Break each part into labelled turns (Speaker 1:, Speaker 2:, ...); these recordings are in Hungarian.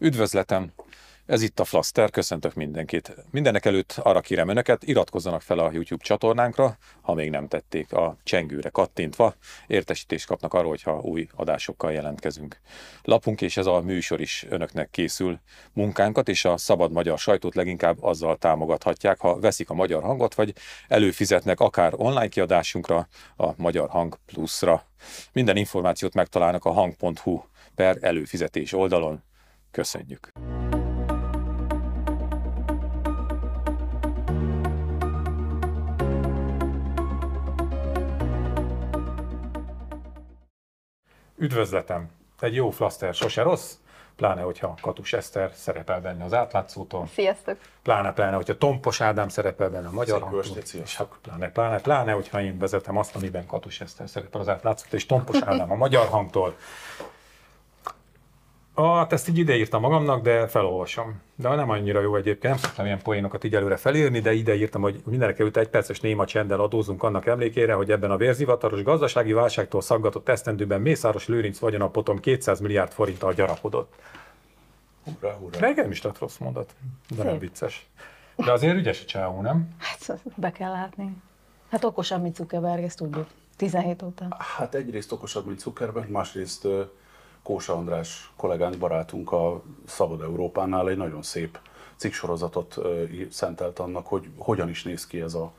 Speaker 1: Üdvözletem! Ez itt a Flaster, köszöntök mindenkit. Mindenek előtt arra kérem önöket, iratkozzanak fel a YouTube csatornánkra, ha még nem tették a csengőre kattintva, értesítést kapnak arról, hogyha új adásokkal jelentkezünk. Lapunk és ez a műsor is önöknek készül. Munkánkat és a szabad magyar sajtót leginkább azzal támogathatják, ha veszik a magyar hangot, vagy előfizetnek akár online kiadásunkra, a Magyar Hang Plus-ra. Minden információt megtalálnak a hang.hu per előfizetés oldalon. Köszönjük! Üdvözletem! Egy jó flaster sose rossz, pláne, hogyha Katus Eszter szerepel benne az átlátszótól.
Speaker 2: Sziasztok!
Speaker 1: Pláne, pláne, hogyha Tompos Ádám szerepel benne a magyar hangtól. És pláne, pláne, pláne, hogyha én vezetem azt, amiben Katus Eszter szerepel az átlátszótól, és Tompos Ádám a magyar hangtól. Hát ezt így ideírtam magamnak, de felolvasom. De nem annyira jó egyébként, nem szoktam ilyen poénokat így előre felírni, de ideírtam, hogy mindenek előtt egy perces néma csenddel adózunk annak emlékére, hogy ebben a vérzivataros gazdasági válságtól szaggatott esztendőben Mészáros Lőrinc vagyonapotom 200 milliárd forinttal gyarapodott.
Speaker 3: Hurrá, hurrá.
Speaker 1: Nekem is tett rossz mondat, de nem
Speaker 2: Szép.
Speaker 1: vicces. De azért ügyes a csávó, nem?
Speaker 2: Hát be kell látni. Hát okosabb, mint Zuckerberg, ezt tudjuk. 17 óta.
Speaker 3: Hát egyrészt okosabb, mint Zuckerberg, másrészt Kósa András kollégánk, barátunk a Szabad Európánál egy nagyon szép cikksorozatot szentelt annak, hogy hogyan is néz ki ez a,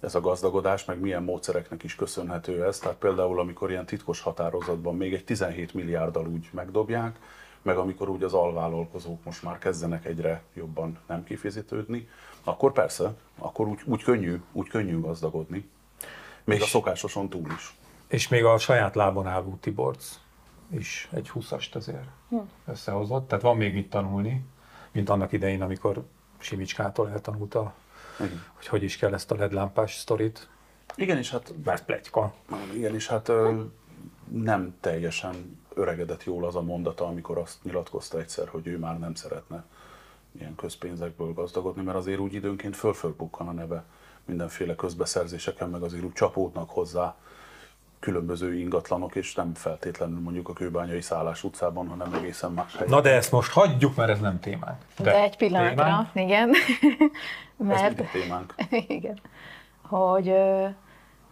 Speaker 3: ez a gazdagodás, meg milyen módszereknek is köszönhető ez. Tehát például, amikor ilyen titkos határozatban még egy 17 milliárddal úgy megdobják, meg amikor úgy az alvállalkozók most már kezdenek egyre jobban nem kifizetődni, akkor persze, akkor úgy, úgy, könnyű, úgy könnyű gazdagodni. Még a szokásoson túl is.
Speaker 1: És még a saját lábon álló Tiborc is egy 20-ast azért összehozott. Tehát van még mit tanulni, mint annak idején, amikor Simicskától eltanulta,
Speaker 3: Igen.
Speaker 1: hogy hogy is kell ezt a ledlámpás sztorit.
Speaker 3: Igen, és hát,
Speaker 1: Bár pletyka.
Speaker 3: igen, és hát nem teljesen öregedett jól az a mondata, amikor azt nyilatkozta egyszer, hogy ő már nem szeretne ilyen közpénzekből gazdagodni, mert azért úgy időnként föl-fölbukkan a neve mindenféle közbeszerzéseken, meg azért úgy csapódnak hozzá különböző ingatlanok, és nem feltétlenül mondjuk a kőbányai szállás utcában, hanem egészen más helyen.
Speaker 1: Na de ezt most hagyjuk, mert ez nem témánk.
Speaker 2: De, egy pillanatra,
Speaker 1: témánk?
Speaker 2: igen.
Speaker 3: Ez
Speaker 2: Mert,
Speaker 3: mindig témánk.
Speaker 2: igen, hogy ö,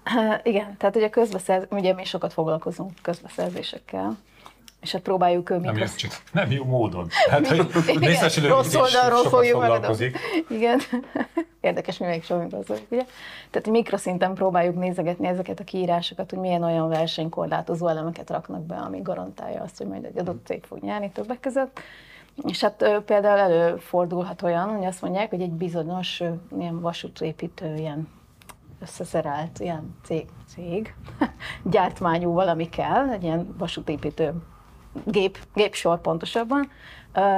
Speaker 2: igen, tehát ugye közbeszerz, ugye mi sokat foglalkozunk közbeszerzésekkel, és hát próbáljuk
Speaker 1: Nem, csak nem jó módon. Hát, hogy Lőrinc
Speaker 2: rossz oldalról fogjuk
Speaker 1: foglalkozik.
Speaker 2: megadni. Igen. Érdekes, mi még soha gazdag, ugye? Tehát mikroszinten próbáljuk nézegetni ezeket a kiírásokat, hogy milyen olyan versenykorlátozó elemeket raknak be, ami garantálja azt, hogy majd egy adott cég fog nyerni többek között. És hát például előfordulhat olyan, hogy azt mondják, hogy egy bizonyos ilyen vasútépítő, ilyen összeszerelt ilyen cég, cég gyártmányú valami kell, egy ilyen vasútépítő gép, gépsor pontosabban.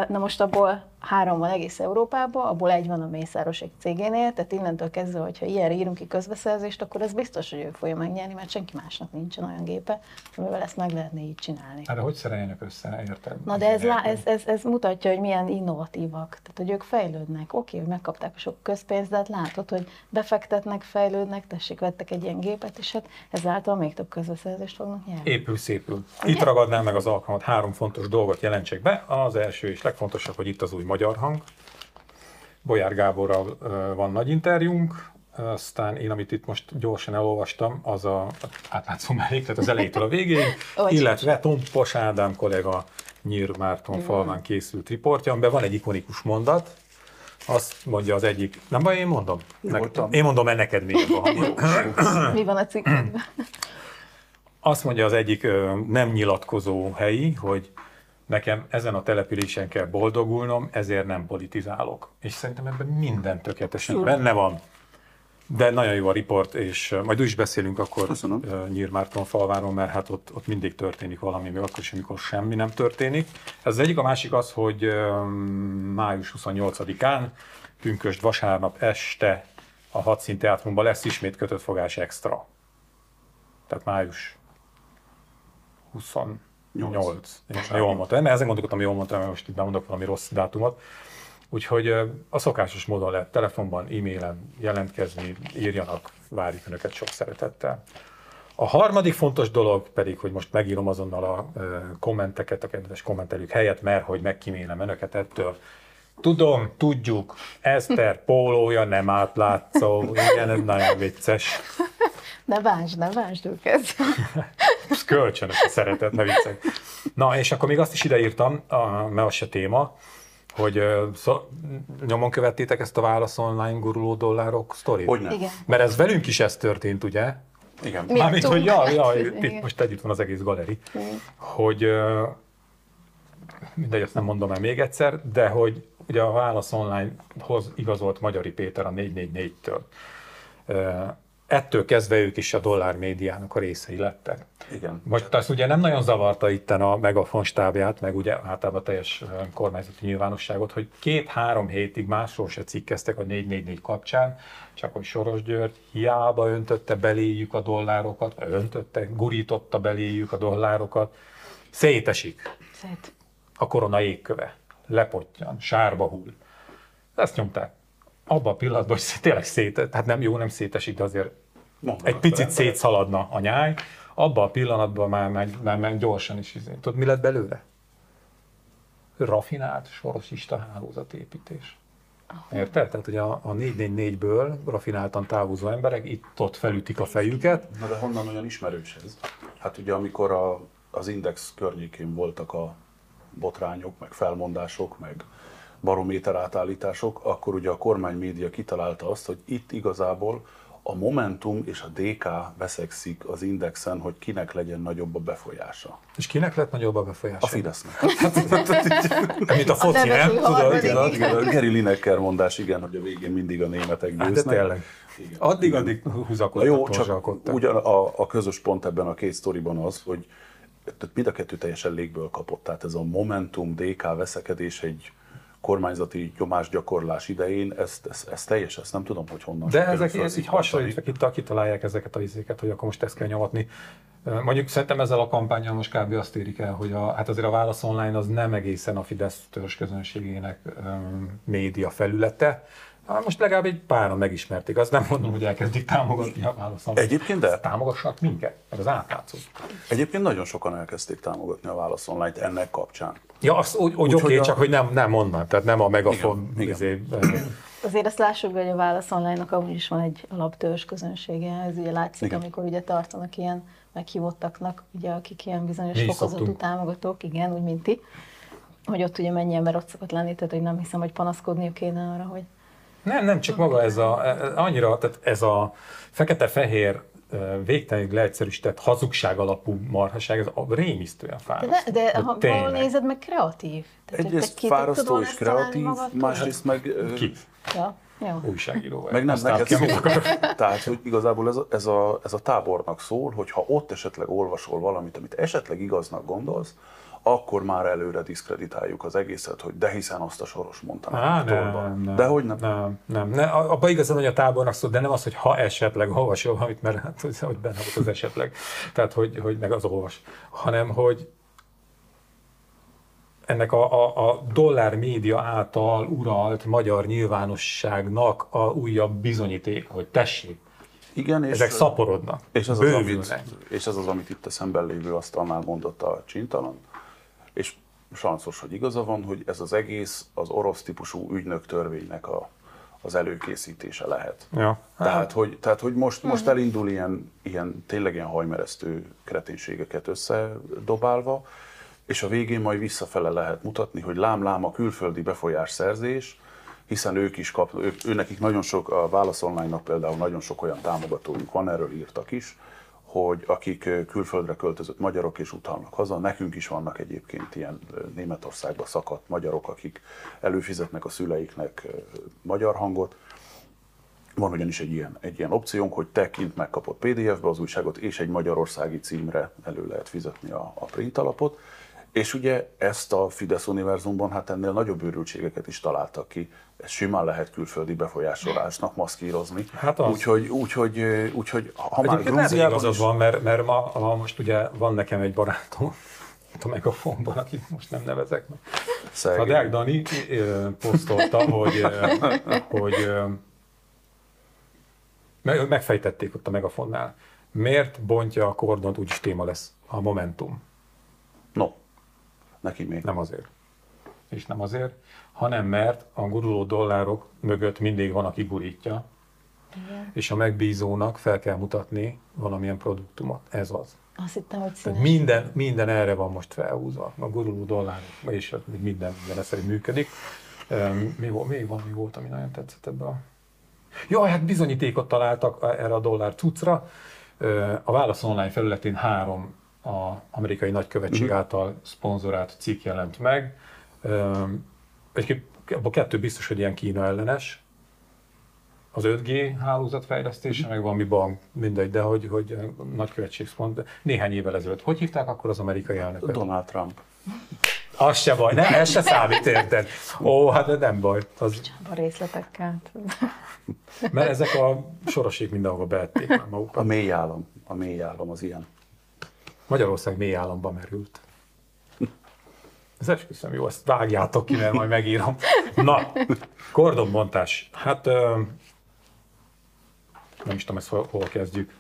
Speaker 2: Na most abból három van egész Európában, abból egy van a Mészáros egy cégénél, tehát innentől kezdve, hogyha ilyenre írunk ki közbeszerzést, akkor ez biztos, hogy ő fogja megnyerni, mert senki másnak nincsen olyan gépe, amivel ezt meg lehetne így csinálni.
Speaker 1: Hát de hogy szereljenek össze, érted?
Speaker 2: Na de ez, lá, ez, ez, ez mutatja, hogy milyen innovatívak, tehát hogy ők fejlődnek. Oké, hogy megkapták a sok közpénzt, de hát látod, hogy befektetnek, fejlődnek, tessék, vettek egy ilyen gépet, és hát ezáltal még több közbeszerzést fognak nyerni.
Speaker 1: Épül, szépül. Itt ragadnám meg az alkalmat, három fontos dolgot jelentsek be. Az első és legfontosabb, hogy itt az új magyar hang. Bolyár Gáborral van nagy interjúnk, aztán én, amit itt most gyorsan elolvastam, az a átlátszó mellék, tehát az elejétől a végéig, illetve Tompos Ádám kollega Nyír Márton falván készült riportja, amiben van egy ikonikus mondat, azt mondja az egyik, nem baj, én mondom?
Speaker 3: Nyugodtan.
Speaker 1: én mondom, mert neked még a hangja.
Speaker 2: Mi van a cikkben?
Speaker 1: Azt mondja az egyik nem nyilatkozó helyi, hogy nekem ezen a településen kell boldogulnom, ezért nem politizálok. És szerintem ebben minden tökéletesen
Speaker 2: Sure.
Speaker 1: benne van. De nagyon jó a riport, és majd úgy is beszélünk akkor
Speaker 3: Köszönöm.
Speaker 1: Nyírmárton falváról, mert hát ott, ott mindig történik valami, még akkor is, amikor semmi nem történik. Ez az egyik, a másik az, hogy május 28-án, pünkösd vasárnap este a Hadszín Teátrumban lesz ismét kötött fogás extra. Tehát május 28. Én jól mondtam. Mert ezen gondolkodtam, hogy jól mondtam, mert most itt bemondok valami rossz dátumot. Úgyhogy a szokásos módon lehet telefonban, e-mailen jelentkezni, írjanak, várjuk Önöket sok szeretettel. A harmadik fontos dolog pedig, hogy most megírom azonnal a kommenteket, a kedves kommentelők helyett, mert hogy megkímélem önöket ettől. Tudom, tudjuk, Eszter pólója nem átlátszó, igen, ez nagyon vicces.
Speaker 2: Ne bántsd, ne bántsd őket.
Speaker 1: Kölcsönös a szeretet, ne viccelj. Na, és akkor még azt is ideírtam, mert az se téma, hogy szó, nyomon követtétek ezt a válasz online guruló dollárok sztorit?
Speaker 3: Hogyne.
Speaker 2: Igen.
Speaker 1: Mert ez velünk is ez történt, ugye?
Speaker 3: Igen.
Speaker 2: Mi-
Speaker 1: Mármint, hogy ja, ja,
Speaker 2: Igen.
Speaker 1: itt most együtt van az egész galeri. Hogy mindegy, ezt nem mondom el még egyszer, de hogy ugye a Válasz Online-hoz igazolt Magyari Péter a 444-től. Ettől kezdve ők is a dollár médiának a részei lettek.
Speaker 3: Igen.
Speaker 1: Most azt ugye nem nagyon zavarta itten a Megafon stábját, meg ugye általában a teljes kormányzati nyilvánosságot, hogy két-három hétig másról se cikkeztek a 444 kapcsán, csak hogy Soros György hiába öntötte beléjük a dollárokat, öntötte, gurította beléjük a dollárokat, szétesik
Speaker 2: Szét.
Speaker 1: a korona égköve, lepottyan, sárba hull. Ezt nyomták. Abban a pillanatban, hogy tényleg szét, tehát nem jó, nem szétesik, de azért
Speaker 3: Mondanak
Speaker 1: egy picit
Speaker 3: vele.
Speaker 1: szétszaladna a nyáj, abban a pillanatban már, már, már, már gyorsan is. izé- Tudod, mi lett belőle? Rafinált sorosista hálózatépítés. Érted? Tehát, hogy a, a 444-ből rafináltan távozó emberek itt-ott felütik a fejüket,
Speaker 3: Na de honnan olyan ismerős ez? Hát ugye amikor a, az Index környékén voltak a botrányok, meg felmondások, meg barométer átállítások, akkor ugye a kormánymédia kitalálta azt, hogy itt igazából a Momentum és a DK veszekszik az Indexen, hogy kinek legyen nagyobb a befolyása.
Speaker 1: és kinek lett nagyobb a befolyása?
Speaker 3: A Fidesznek.
Speaker 1: Mint a foci, nem? Tudod, igen,
Speaker 3: Igen, a Geri Lineker mondás, igen, hogy a végén mindig a németek
Speaker 1: Hát
Speaker 3: győznek.
Speaker 1: de tényleg.
Speaker 3: Igen.
Speaker 1: Addig,
Speaker 3: Igen.
Speaker 1: addig húzakodtak,
Speaker 3: jó, csak ugyan a, a közös pont ebben a két sztoriban az, hogy tehát mind a kettő teljesen légből kapott. Tehát ez a Momentum DK veszekedés egy kormányzati nyomásgyakorlás idején, ezt, ezt, ezt teljes, ezt nem tudom, hogy honnan.
Speaker 1: De ezek ez így hasonlítva, itt kitalálják ezeket a izéket, hogy akkor most ezt kell nyomatni. Mondjuk szerintem ezzel a kampányal most kb. azt érik el, hogy a, hát azért a Válasz Online az nem egészen a Fidesz törzs közönségének um, média felülete. Hát most legalább egy páran megismerték. Azt nem mondom, hogy elkezdik támogatni a Válasz Online.
Speaker 3: Egyébként de.
Speaker 1: Támogassanak minket, meg az átlátszót.
Speaker 3: Egyébként nagyon sokan elkezdték támogatni a Válasz Online-t ennek kapcsán.
Speaker 1: Ja, azt úgy, úgy oké,
Speaker 3: a-
Speaker 1: csak hogy nem, nem mondanám, tehát nem a megafon
Speaker 3: Igen,
Speaker 1: izé,
Speaker 2: Azért azt lássuk hogy a Válasz Online-nak amúgy is van egy alaptörzs közönsége. Ez ugye látszik,
Speaker 3: Igen.
Speaker 2: amikor ugye tartanak ilyen meghívottaknak, ugye, akik ilyen bizonyos
Speaker 1: Mi
Speaker 2: fokozatú
Speaker 1: szoktunk.
Speaker 2: támogatók, igen, úgy mint ti, hogy ott ugye mennyi ember ott szokott lenni, tehát hogy nem hiszem, hogy panaszkodniuk kéne arra, hogy
Speaker 1: Nem, nem, csak maga ez a, e- annyira, tehát ez a fekete-fehér ö, végtelenül leegyszerűsített hazugság alapú marhaság, ez a rémisztően
Speaker 2: de,
Speaker 1: fáraszt.
Speaker 2: ne, de ha valahol
Speaker 1: tényleg.
Speaker 2: nézed, meg kreatív. Tehát,
Speaker 3: Egyrészt fárasztó és kreatív, másrészt meg... ö,
Speaker 1: Ki?
Speaker 2: Ja, jó.
Speaker 1: Újságíró vagy.
Speaker 3: Meg nem
Speaker 1: Aztán
Speaker 3: neked szól. Tehát, hogy igazából ez a, ez, a, ez a tábornak szól, hogy ha ott esetleg olvasol valamit, amit esetleg igaznak gondolsz, akkor már előre diszkreditáljuk az egészet, hogy de hiszen azt a soros mondta
Speaker 1: Á, nem, nem,
Speaker 3: De hogy nem?
Speaker 1: Nem, nem. ne, abban igazán, hogy a tábornak szól, de nem az, hogy ha esetleg olvasol valamit, mert hát, hogy benne volt az esetleg, tehát hogy, hogy meg az olvas, hanem hogy ennek a, a, a dollár média által uralt magyar nyilvánosságnak a újabb bizonyíték, hogy tessék,
Speaker 3: Igen, és,
Speaker 1: ezek szaporodnak,
Speaker 3: és, ez az, amit, és ez az, amit itt a szemben lévő asztalnál mondott a csintalan, és sanszos, hogy igaza van, hogy ez az egész az orosz típusú ügynök törvénynek a, az előkészítése lehet.
Speaker 1: Ja.
Speaker 3: Tehát, hogy, tehát, hogy most, most
Speaker 1: Mhm.
Speaker 3: elindul ilyen, ilyen, tényleg ilyen hajmeresztő kreténségeket összedobálva, és a végén majd visszafele lehet mutatni, hogy lám-lám a külföldi befolyásszerzés, hiszen ők is kap, ők, őnekik nagyon sok, a Válasz Online-nak például nagyon sok olyan támogatójuk van, erről írtak is, hogy akik külföldre költözött magyarok és utalnak haza, nekünk is vannak egyébként ilyen Németországba szakadt magyarok, akik előfizetnek a szüleiknek magyar hangot, van ugyanis egy ilyen, egy ilyen opciónk, hogy te kint megkapod PDF-be az újságot, és egy magyarországi címre elő lehet fizetni a, a print alapot. És ugye ezt a Fidesz univerzumban hát ennél nagyobb őrültségeket is találtak ki. Ez simán lehet külföldi befolyásolásnak maszkírozni.
Speaker 1: Hát az.
Speaker 3: Úgyhogy, úgyhogy, úgyhogy ha már Grúziában
Speaker 1: igazad
Speaker 3: is...
Speaker 1: van, mert, mert ma, ma, most ugye van nekem egy barátom, itt a Megafonban, akit most nem nevezek meg. A
Speaker 3: Szegény.
Speaker 1: Deák Dani posztolta, hogy, hogy megfejtették ott a Megafonnál. Miért bontja a kordont, úgyis téma lesz a Momentum?
Speaker 3: Neki még.
Speaker 1: Nem azért. És nem azért, hanem mert a guruló dollárok mögött mindig van, aki gurítja,
Speaker 2: Igen.
Speaker 1: és a megbízónak fel kell mutatni valamilyen produktumot. Ez az.
Speaker 2: Azt hittem, hogy
Speaker 1: Tehát
Speaker 2: színes.
Speaker 1: minden, minden erre van most felhúzva. A guruló dollár, és minden, minden ez szerint működik. Volt, még van, mi volt, ami nagyon tetszett ebbe a... Jaj, hát bizonyítékot találtak erre a dollár cuccra. A Válasz Online felületén három a amerikai nagykövetség által szponzorált cikk jelent meg. Egyébként abban kettő biztos, hogy ilyen Kína ellenes, az 5G hálózat fejlesztése, meg valami bank, mindegy, de hogy, hogy nagykövetség szpont, néhány évvel ezelőtt. Hogy hívták akkor az amerikai elnököt?
Speaker 3: Donald Trump.
Speaker 1: Az se baj, nem, ez se számít, érted? Ó, hát nem baj, az,
Speaker 2: A részletekkel.
Speaker 1: mert ezek a sorosék mindenhova beették már
Speaker 3: A
Speaker 1: magukat.
Speaker 3: mély állam. A mély állam az ilyen.
Speaker 1: Magyarország mély államba merült. Ez esküszöm jó, ezt vágjátok ki, mert majd megírom. Na, kordonbontás. Hát ö, nem is tudom, ezt hol, hol kezdjük.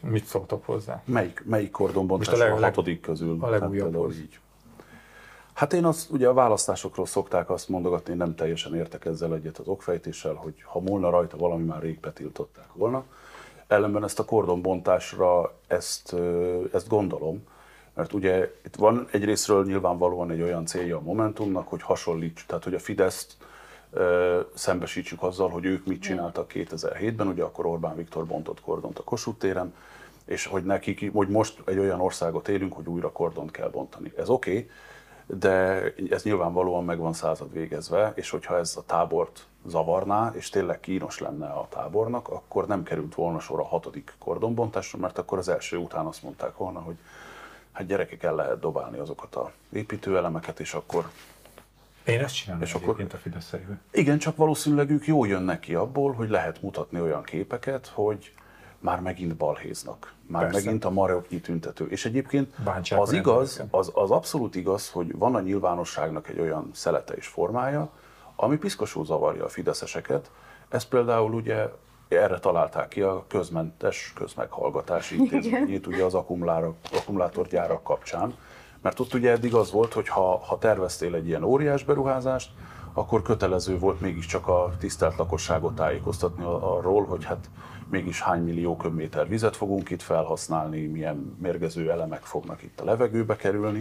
Speaker 1: Mit szóltok hozzá?
Speaker 3: Melyik, melyik kordonbontás
Speaker 1: Most a leg-
Speaker 3: a hatodik közül?
Speaker 1: a legújabb
Speaker 3: Hát így. Hát én azt, ugye a választásokról szokták azt mondogatni, én nem teljesen értek ezzel egyet az okfejtéssel, hogy ha múlna rajta valami, már rég betiltották volna. Ellenben ezt a kordonbontásra ezt, ezt gondolom, mert ugye itt van egyrésztről nyilvánvalóan egy olyan célja a Momentumnak, hogy hasonlíts, tehát hogy a Fideszt ö, szembesítsük azzal, hogy ők mit csináltak 2007-ben, ugye akkor Orbán Viktor bontott kordont a Kossuth téren, és hogy nekik, hogy most egy olyan országot élünk, hogy újra kordont kell bontani. Ez oké, okay, de ez nyilvánvalóan meg van század végezve, és hogyha ez a tábort zavarná, és tényleg kínos lenne a tábornak, akkor nem került volna sor a hatodik kordonbontásra, mert akkor az első után azt mondták volna, hogy hát gyerekek, el lehet dobálni azokat a építőelemeket, és akkor
Speaker 1: Én ezt csinálom
Speaker 3: És akkor-
Speaker 1: a Fidesz
Speaker 3: igen, csak valószínűleg ők jól jönnek ki abból, hogy lehet mutatni olyan képeket, hogy már megint balhéznak. Már
Speaker 1: Persze.
Speaker 3: megint a maroknyi tüntető. És egyébként
Speaker 1: Bántsák
Speaker 3: az igaz, az, az abszolút igaz, hogy van a nyilvánosságnak egy olyan szelete és formája, ami piszkosul zavarja a fideszeseket. Ez például ugye erre találták ki a közmentes közmeghallgatási intézményét, ugye az akkumulátor, akkumulátorgyárak kapcsán. Mert ott ugye eddig az volt, hogy ha, ha terveztél egy ilyen óriás beruházást, akkor kötelező volt mégiscsak a tisztelt lakosságot tájékoztatni a- arról, hogy hát mégis hány millió köbméter vizet fogunk itt felhasználni, milyen mérgező elemek fognak itt a levegőbe kerülni.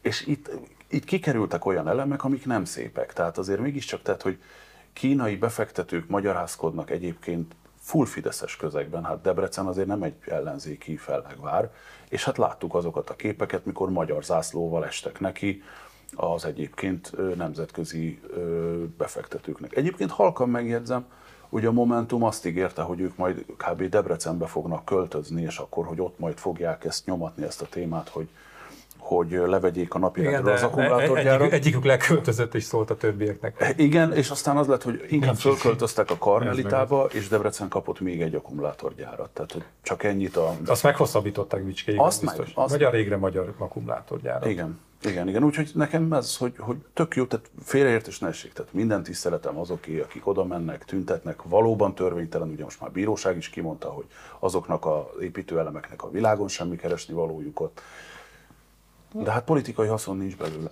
Speaker 3: És itt, itt kikerültek olyan elemek, amik nem szépek. Tehát azért mégiscsak, tehát, hogy kínai befektetők magyarázkodnak egyébként full fideszes közegben, hát Debrecen azért nem egy ellenzéki fellegvár, és hát láttuk azokat a képeket, mikor magyar zászlóval estek neki az egyébként nemzetközi befektetőknek. Egyébként halkan megjegyzem, ugye a Momentum azt ígérte, hogy ők majd kb. Debrecenbe fognak költözni, és akkor, hogy ott majd fogják ezt nyomatni, ezt a témát, hogy, hogy levegyék a napirendről az akkumulátorgyárat.
Speaker 1: egyik, egyikük leköltözött és szólt a többieknek.
Speaker 3: Igen, és aztán az lett, hogy inkább
Speaker 1: Nincs.
Speaker 3: fölköltöztek a Karmelitába, és Debrecen kapott még egy akkumulátorgyárat. Tehát, hogy csak ennyit a...
Speaker 1: Azt meghosszabbították Bicskéig,
Speaker 3: Azt
Speaker 1: biztos.
Speaker 3: meg, azt
Speaker 1: magyar régre magyar akkumulátorgyárat.
Speaker 3: Igen, igen, igen. Úgyhogy nekem ez, hogy, hogy tök jó, tehát félreértés ne essék. Tehát minden tiszteletem azoké, akik oda mennek, tüntetnek, valóban törvénytelen, ugye most már a bíróság is kimondta, hogy azoknak az építőelemeknek a világon semmi keresni valójuk ott. De hát politikai haszon nincs belőle.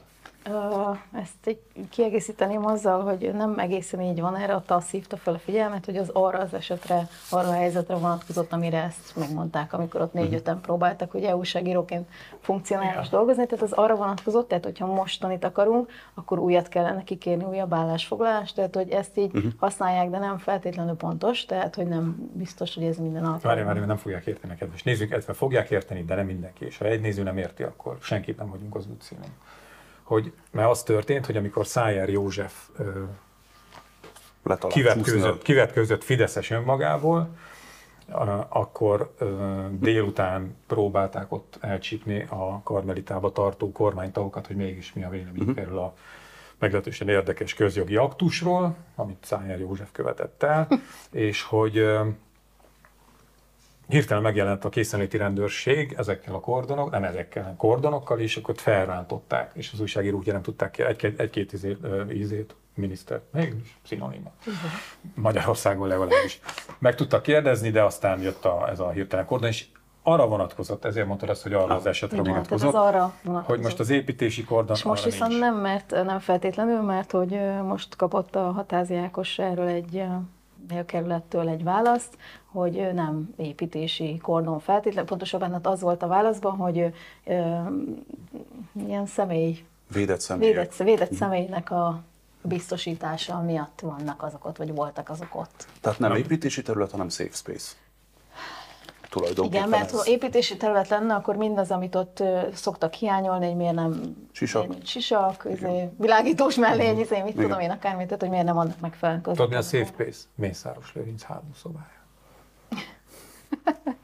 Speaker 2: Ezt egy kiegészíteném azzal, hogy nem egészen így van erre, a TASZ hívta fel a figyelmet, hogy az arra az esetre, arra a helyzetre vonatkozott, amire ezt megmondták, amikor ott négy-öten próbáltak, hogy EU segíróként funkcionálni és dolgozni, tehát az arra vonatkozott, tehát hogyha mostanit akarunk, akkor újat kellene kikérni, újabb állásfoglalást, tehát hogy ezt így használják, de nem feltétlenül pontos, tehát hogy nem biztos, hogy ez minden
Speaker 1: Várj,
Speaker 2: alkalommal.
Speaker 1: várj, mert nem fogják érteni kedves nézők, illetve fogják érteni, de nem mindenki. És ha egy néző nem érti, akkor senképp nem vagyunk az útszínen. Hogy, mert az történt, hogy amikor Szájer József
Speaker 3: Letalált
Speaker 1: kivetkőzött, kivetkőzött Fideszes önmagából, akkor délután próbálták ott elcsípni a karmelitába tartó kormánytagokat, hogy mégis mi a véleményük erről a meglehetősen érdekes közjogi aktusról, amit Szájer József követett el, és hogy hirtelen megjelent a készenléti rendőrség ezekkel a kordonok, nem ezekkel, hanem kordonokkal, és akkor ott felrántották, és az újságírók ugye nem tudták ki, egy-két, egy-két izét, ö, ízét, miniszter, mégis szinonima. Magyarországon legalábbis. Meg tudtak kérdezni, de aztán jött a, ez a hirtelen kordon, és arra vonatkozott, ezért mondtad azt, hogy arra az esetre
Speaker 2: Igen,
Speaker 1: vonatkozott,
Speaker 2: ez arra vonatkozott.
Speaker 1: hogy most az építési kordon
Speaker 2: És most viszont
Speaker 1: nincs.
Speaker 2: nem, mert nem feltétlenül, mert hogy most kapott a hatáziákos erről egy a kerülettől egy választ, hogy nem építési kordon feltétlenül, pontosabban hát az volt a válaszban, hogy ö, ilyen személy,
Speaker 3: Védett személyek.
Speaker 2: védett, védett személynek a biztosítása miatt vannak azok ott, vagy voltak azok ott.
Speaker 3: Tehát nem építési terület, hanem safe space. Tulajdonképpen
Speaker 2: Igen, mert
Speaker 3: ez.
Speaker 2: ha építési terület lenne, akkor mindaz, amit ott szoktak hiányolni, hogy miért nem
Speaker 3: Sisak.
Speaker 2: sisak, izé, világítós mellény, izé, mit
Speaker 3: Igen.
Speaker 2: tudom én, akármit, tehát hogy miért nem adnak meg fel.
Speaker 1: Tudod, mi a Safe Place? Mészáros Lőrinc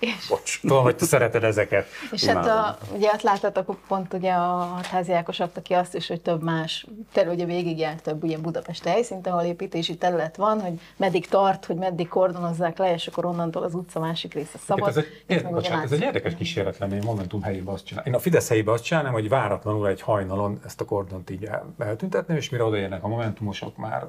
Speaker 1: hálószobája.
Speaker 3: Bocs.
Speaker 1: Tudom, hogy te szereted ezeket.
Speaker 2: És hát
Speaker 3: Imádom.
Speaker 2: a, ugye hát láttátok pont ugye a háziákos adta ki azt is, hogy több más terület, ugye végigjárt több ugye Budapest helyszínt, ahol építési terület van, hogy meddig tart, hogy meddig kordonozzák le, és akkor onnantól az utca másik része szabad.
Speaker 1: Ez egy, ér, bocsánat, ez egy érdekes kísérlet lenne, én Momentum helyében azt csinálom. Én a Fidesz helyében azt csinálnám, hogy váratlanul egy hajnalon ezt a kordont így el- eltüntetném, és mire odaérnek a Momentumosok már,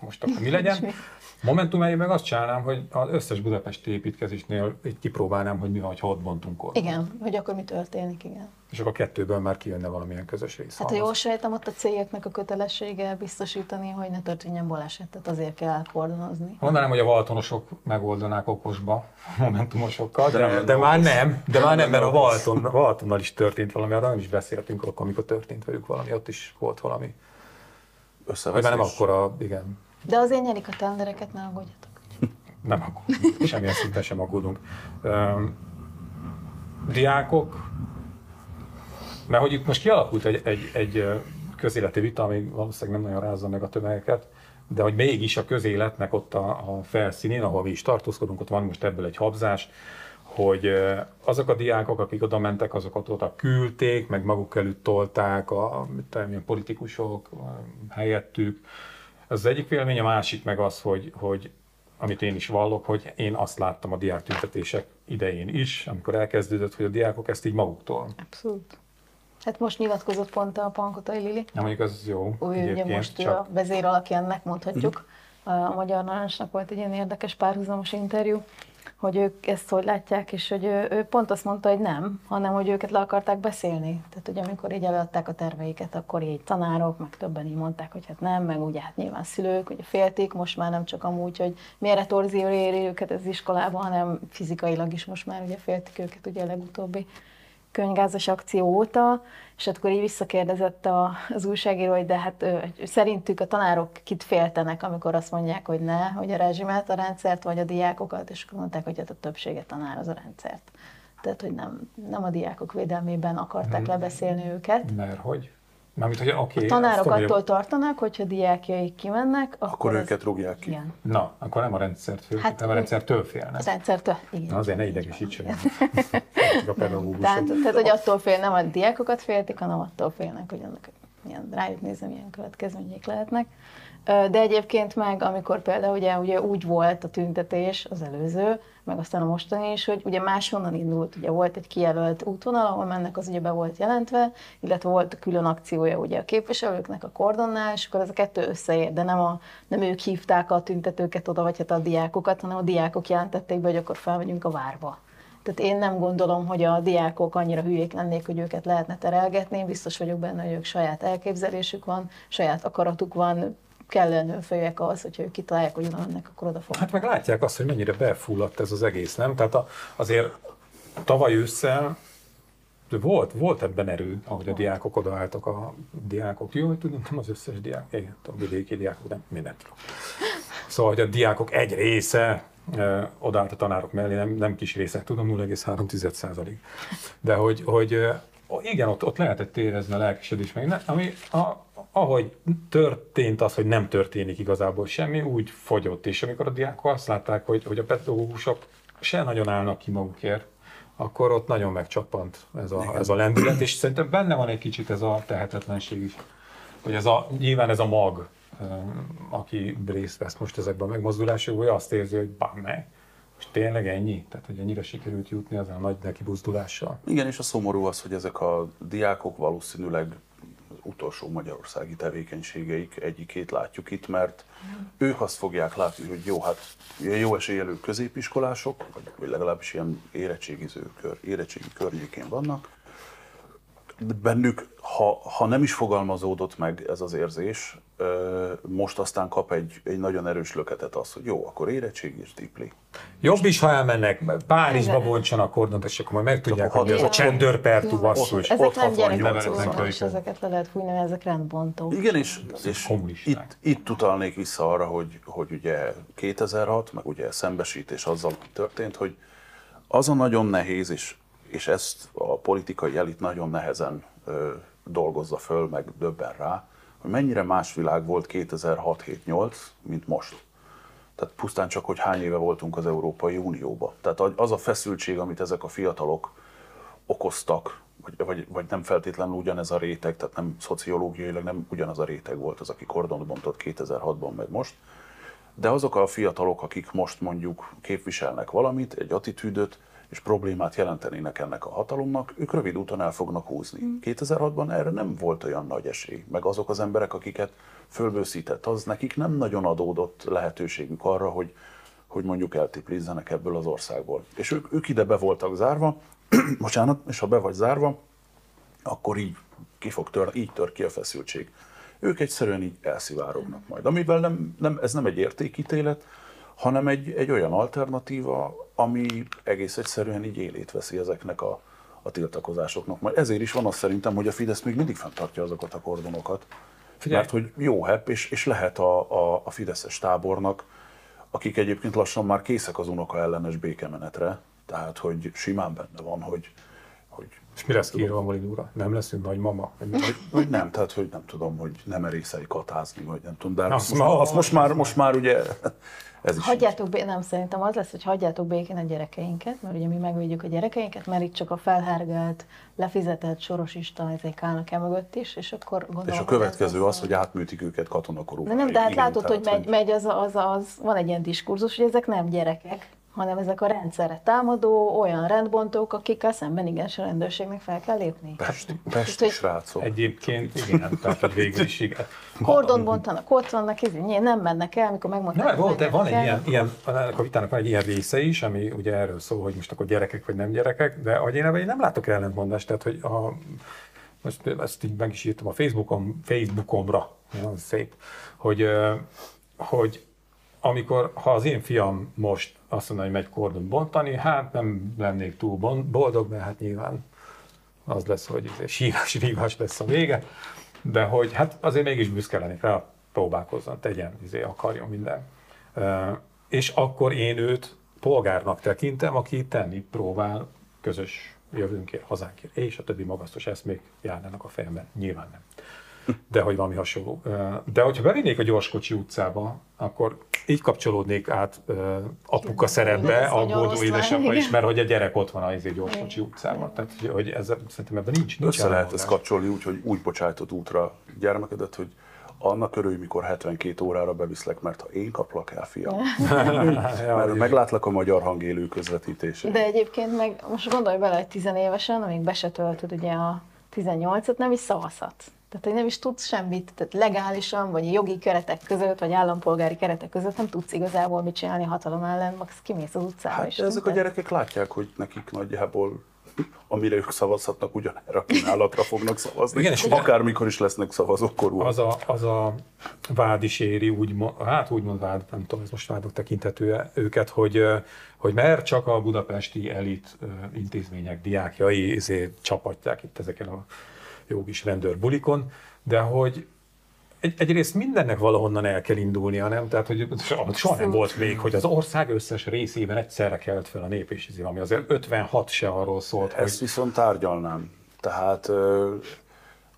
Speaker 1: most akkor mi legyen? Momentum helyében meg azt csinálnám, hogy az összes budapesti építkezésnél így kipróbálnám, hogy mi van, ha ott bontunk kordont.
Speaker 2: Igen, hogy akkor mi történik, igen.
Speaker 1: És akkor a kettőből már kijönne valamilyen közös rész.
Speaker 2: Hát ha jól sejtem, ott a cégeknek a kötelessége biztosítani, hogy ne történjen baleset, tehát azért kell kordonozni.
Speaker 1: Mondanám, hogy a Valtonosok megoldanák okosba, a momentumosokkal, de,
Speaker 3: De
Speaker 1: de,
Speaker 3: nem
Speaker 1: de már nem, de már nem, mert a. Valton, a Valtonnal is történt valami, arra nem is beszéltünk akkor, amikor történt velük valami, ott is volt valami.
Speaker 3: Összeveszés.
Speaker 1: nem akkor a, igen,
Speaker 2: De azért nyerik a tendereket, ne aggódjatok.
Speaker 1: nem aggódunk, semmilyen szinten sem aggódunk. Um, diákok, mert hogy itt most kialakult egy, egy, egy közéleti vita, ami valószínűleg nem nagyon rázza meg a tömegeket, de hogy mégis a közéletnek ott a, a felszínén, ahol mi is tartózkodunk, ott van most ebből egy habzás, hogy azok a diákok, akik oda mentek, azokat oda küldték, meg maguk előtt tolták a mit tudom, politikusok helyettük. Ez az egyik vélemény, a másik meg az, hogy, hogy amit én is vallok, hogy én azt láttam a diák tüntetések idején is, amikor elkezdődött, hogy a diákok ezt így maguktól.
Speaker 2: Abszolút. Hát most nyilatkozott pont a Pankotai Lili.
Speaker 1: Nem mondjuk az jó
Speaker 2: Ő ugye most ő
Speaker 1: csak
Speaker 2: a vezér alakja ennek mondhatjuk. A Magyar Narancsnak volt egy ilyen érdekes párhuzamos interjú, hogy ők ezt hogy látják, és hogy ő, ő pont azt mondta, hogy nem, hanem hogy őket le akarták beszélni. Tehát ugye amikor így előadták a terveiket, akkor így tanárok, meg többen így mondták, hogy hát nem, meg ugye hát nyilván szülők, ugye félték, most már nem csak amúgy, hogy milyen retorzió éri őket az iskolában, hanem fizikailag is most már ugye féltik őket ugye legutóbbi könyvgázas akció óta, és akkor így visszakérdezett a, az újságíró, hogy de hát ő, szerintük a tanárok kit féltenek, amikor azt mondják, hogy ne, hogy a rezsimet, a rendszert, vagy a diákokat, és akkor mondták, hogy hát a többsége tanár az a rendszert. Tehát, hogy nem, nem a diákok védelmében akarták lebeszélni őket.
Speaker 1: mert hogy? Mármint, hogy oké,
Speaker 2: A tanárok
Speaker 1: tudom,
Speaker 2: attól tartanak, hogyha diákjaik kimennek, akkor,
Speaker 3: Akkor
Speaker 2: az-
Speaker 3: őket rúgják ki.
Speaker 2: Igen.
Speaker 1: Na, akkor nem a rendszert fél,
Speaker 2: Hát,
Speaker 1: nem a rendszertől félnek.
Speaker 2: Az rendszertől, igen.
Speaker 1: Na, azért ne idegesíts el. Csak a pedagógusok.
Speaker 2: Tehát, tehát, hogy attól fél, nem a diákokat féltik, hanem attól félnek, hogy annak milyen, rájuk nézve milyen következmények lehetnek. De egyébként meg, amikor például ugye, ugye úgy volt a tüntetés, az előző, meg aztán a mostani is, hogy ugye máshonnan indult, ugye volt egy kijelölt útvonal, ahol mennek, az ugye be volt jelentve, illetve volt a külön akciója ugye a képviselőknek a kordonnál, és akkor ez a kettő összeér, de nem, a, nem ők hívták a tüntetőket oda, vagy hát a diákokat, hanem a diákok jelentették be, hogy akkor felmegyünk a várba. Tehát én nem gondolom, hogy a diákok annyira hülyék lennék, hogy őket lehetne terelgetni. Biztos vagyok benne, hogy ők saját elképzelésük van, saját akaratuk van, kellően önfejűek ahhoz, hogyha ők kitalálják, hogy oda mennek, akkor oda fognak.
Speaker 1: Hát meg látják azt, hogy mennyire befulladt ez az egész, nem? Tehát a, azért tavaly ősszel volt, volt ebben erő, ahogy a diákok odaálltak a diákok. Jó, hogy tudom, nem az összes diák, igen, a vidéki diákok, nem mindent tudom. Szóval, hogy a diákok egy része e, odaállt a tanárok mellé, nem, nem kis része, tudom, 0,3 százalék. De hogy, hogy igen, ott, ott lehetett érezni a lelkesedés, meg ne, ami a, ahogy történt az, hogy nem történik igazából semmi, úgy fogyott. És amikor a diákok azt látták, hogy, hogy a pedagógusok se nagyon állnak ki magukért, akkor ott nagyon megcsappant ez a, ez a lendület, és szerintem benne van egy kicsit ez a tehetetlenség is. Hogy ez a, nyilván ez a mag, aki részt vesz most ezekben a megmozdulásokban, hogy azt érzi, hogy bám meg, most tényleg ennyi? Tehát, hogy ennyire sikerült jutni ezzel a nagy neki buzdulással.
Speaker 3: Igen, és a szomorú az, hogy ezek a diákok valószínűleg utolsó magyarországi tevékenységeik egyikét látjuk itt, mert ők azt fogják látni, hogy jó, hát jó esélyelő középiskolások, vagy legalábbis ilyen érettségiző kör, érettségi környékén vannak, bennük, ha, ha nem is fogalmazódott meg ez az érzés, most aztán kap egy, egy nagyon erős löketet az, hogy jó, akkor érettség és dipli.
Speaker 1: Jobb is, ha elmennek Párizsba bontsanak kordont, és akkor majd megtudják, hogy ez a csendőrpertú basszus.
Speaker 2: Ezek nem gyerekbontó, és ezeket le lehet fújni, ezek rendbontó.
Speaker 3: Igen, és, és itt, itt utalnék vissza arra, hogy, hogy ugye 2006, meg ugye szembesítés azzal történt, hogy az a nagyon nehéz, és és ezt a politikai elit nagyon nehezen dolgozza föl, meg döbben rá, hogy mennyire más világ volt 2006-7-8, mint most. Tehát pusztán csak, hogy hány éve voltunk az Európai Unióba. Tehát az a feszültség, amit ezek a fiatalok okoztak, vagy, vagy, vagy nem feltétlenül ugyanez a réteg, tehát nem szociológiailag nem ugyanaz a réteg volt az, aki kordont bontott 2006-ban, meg most, de azok a fiatalok, akik most mondjuk képviselnek valamit, egy attitűdöt, és problémát jelentenének ennek a hatalomnak, ők rövid úton el fognak húzni. 2006-ban mm. erre nem volt olyan nagy esély, meg azok az emberek, akiket fölbőszített, az nekik nem nagyon adódott lehetőségük arra, hogy, hogy mondjuk eltiplizzenek ebből az országból. És ők, ők ide be voltak zárva, bocsánat, és ha be vagy zárva, akkor így ki fog tör, így tör ki a feszültség. Ők egyszerűen így elszivárognak majd. Amivel nem, nem, ez nem egy értékítélet, hanem egy, egy olyan alternatíva, ami egész egyszerűen így élét veszi ezeknek a, a tiltakozásoknak. Majd ezért is van az szerintem, hogy a Fidesz még mindig fenntartja azokat a kordonokat. Figyelj. Mert hogy jó hepp, és, és lehet a, a, a Fideszes tábornak, akik egyébként lassan már készek az unoka ellenes békemenetre, tehát hogy simán benne van, hogy,
Speaker 1: hogy és mi lesz kiírva Molin Nem leszünk nagymama?
Speaker 3: Vagy, vagy nem, tehát hogy nem tudom, hogy nem merészel katázni, vagy nem tudom, de azt, azt, most, most, már, most már ugye
Speaker 2: ez is hagyjátok bé- nem, szerintem az lesz, hogy hagyjátok békén a gyerekeinket, mert ugye mi megvédjük a gyerekeinket, mert itt csak a felhárgált, lefizetett sorosista ezek állnak el mögött is, és akkor gondolom,
Speaker 3: És a következő az, az, hogy átműtik őket katonakorúban.
Speaker 2: Nem, de hát látod, hogy megy, megy az, az, az, van egy ilyen diskurzus, hogy ezek nem gyerekek, hanem ezek a rendszerre támadó, olyan rendbontók, akikkel szemben igenis a rendőrségnek fel kell lépni.
Speaker 3: Pesti, pesti srácok.
Speaker 1: Egyébként igen, tehát végül is igen.
Speaker 2: Kordon bontanak, ott vannak, ez, nem mennek el, amikor megmondták.
Speaker 1: Nem, volt, de van egy ilyen, ilyen, a vitának van egy ilyen része is, ami ugye erről szól, hogy most akkor gyerekek vagy nem gyerekek, de ahogy én, én nem látok ellentmondást, tehát hogy a, most ezt így meg is írtam a Facebookon, Facebookomra, nagyon szép, hogy, hogy amikor, ha az én fiam most azt mondja, hogy megy kordon bontani, hát nem lennék túl boldog, mert hát nyilván az lesz, hogy sírás, rívás lesz a vége, de hogy hát azért mégis büszke lenni fel, próbálkozzon, tegyen, izé, akarjon minden. És akkor én őt polgárnak tekintem, aki tenni próbál közös jövőnkért, hazánkért, és a többi magasztos eszmék járnának a fejemben. Nyilván nem de hogy valami hasonló. De hogyha bevinnék a gyorskocsi utcába, akkor így kapcsolódnék át apuka szerepbe, aggódó édesapa is, mert hogy a gyerek ott van az gyorskocsi utcában. Tehát, hogy ez, szerintem ebben nincs. nincs
Speaker 3: Össze lehet ezt kapcsolni úgy, hogy úgy bocsájtod útra gyermekedet, hogy annak örülj, mikor 72 órára beviszlek, mert ha én kaplak el, fiam. mert meglátlak a magyar hangélő közvetítését.
Speaker 2: De egyébként meg most gondolj bele, hogy tizenévesen, amíg be se töltöd ugye a 18-at, nem is szavazhatsz. Tehát, hogy nem is tudsz semmit, tehát legálisan, vagy jogi keretek között, vagy állampolgári keretek között nem tudsz igazából mit csinálni a hatalom ellen, max kimész az utcára.
Speaker 3: Hát és ezek a gyerekek látják, hogy nekik nagyjából amire ők szavazhatnak, ugyanerre a kínálatra fognak szavazni. Igen, és Akármikor is lesznek szavazókorúak.
Speaker 1: Az a, az a vád is éri, úgy, hát úgymond vád, nem tudom, ez most vádok tekintető őket, hogy, hogy mert csak a budapesti elit intézmények diákjai ezért csapatják itt ezeken a jó kis rendőrbulikon, de hogy egy, egyrészt mindennek valahonnan el kell indulnia, nem? Tehát, hogy soha nem volt még, hogy az ország összes részében egyszerre kelt fel a nép, és izé, ami azért 56 se arról szólt,
Speaker 3: Ezt hogy... viszont tárgyalnám. Tehát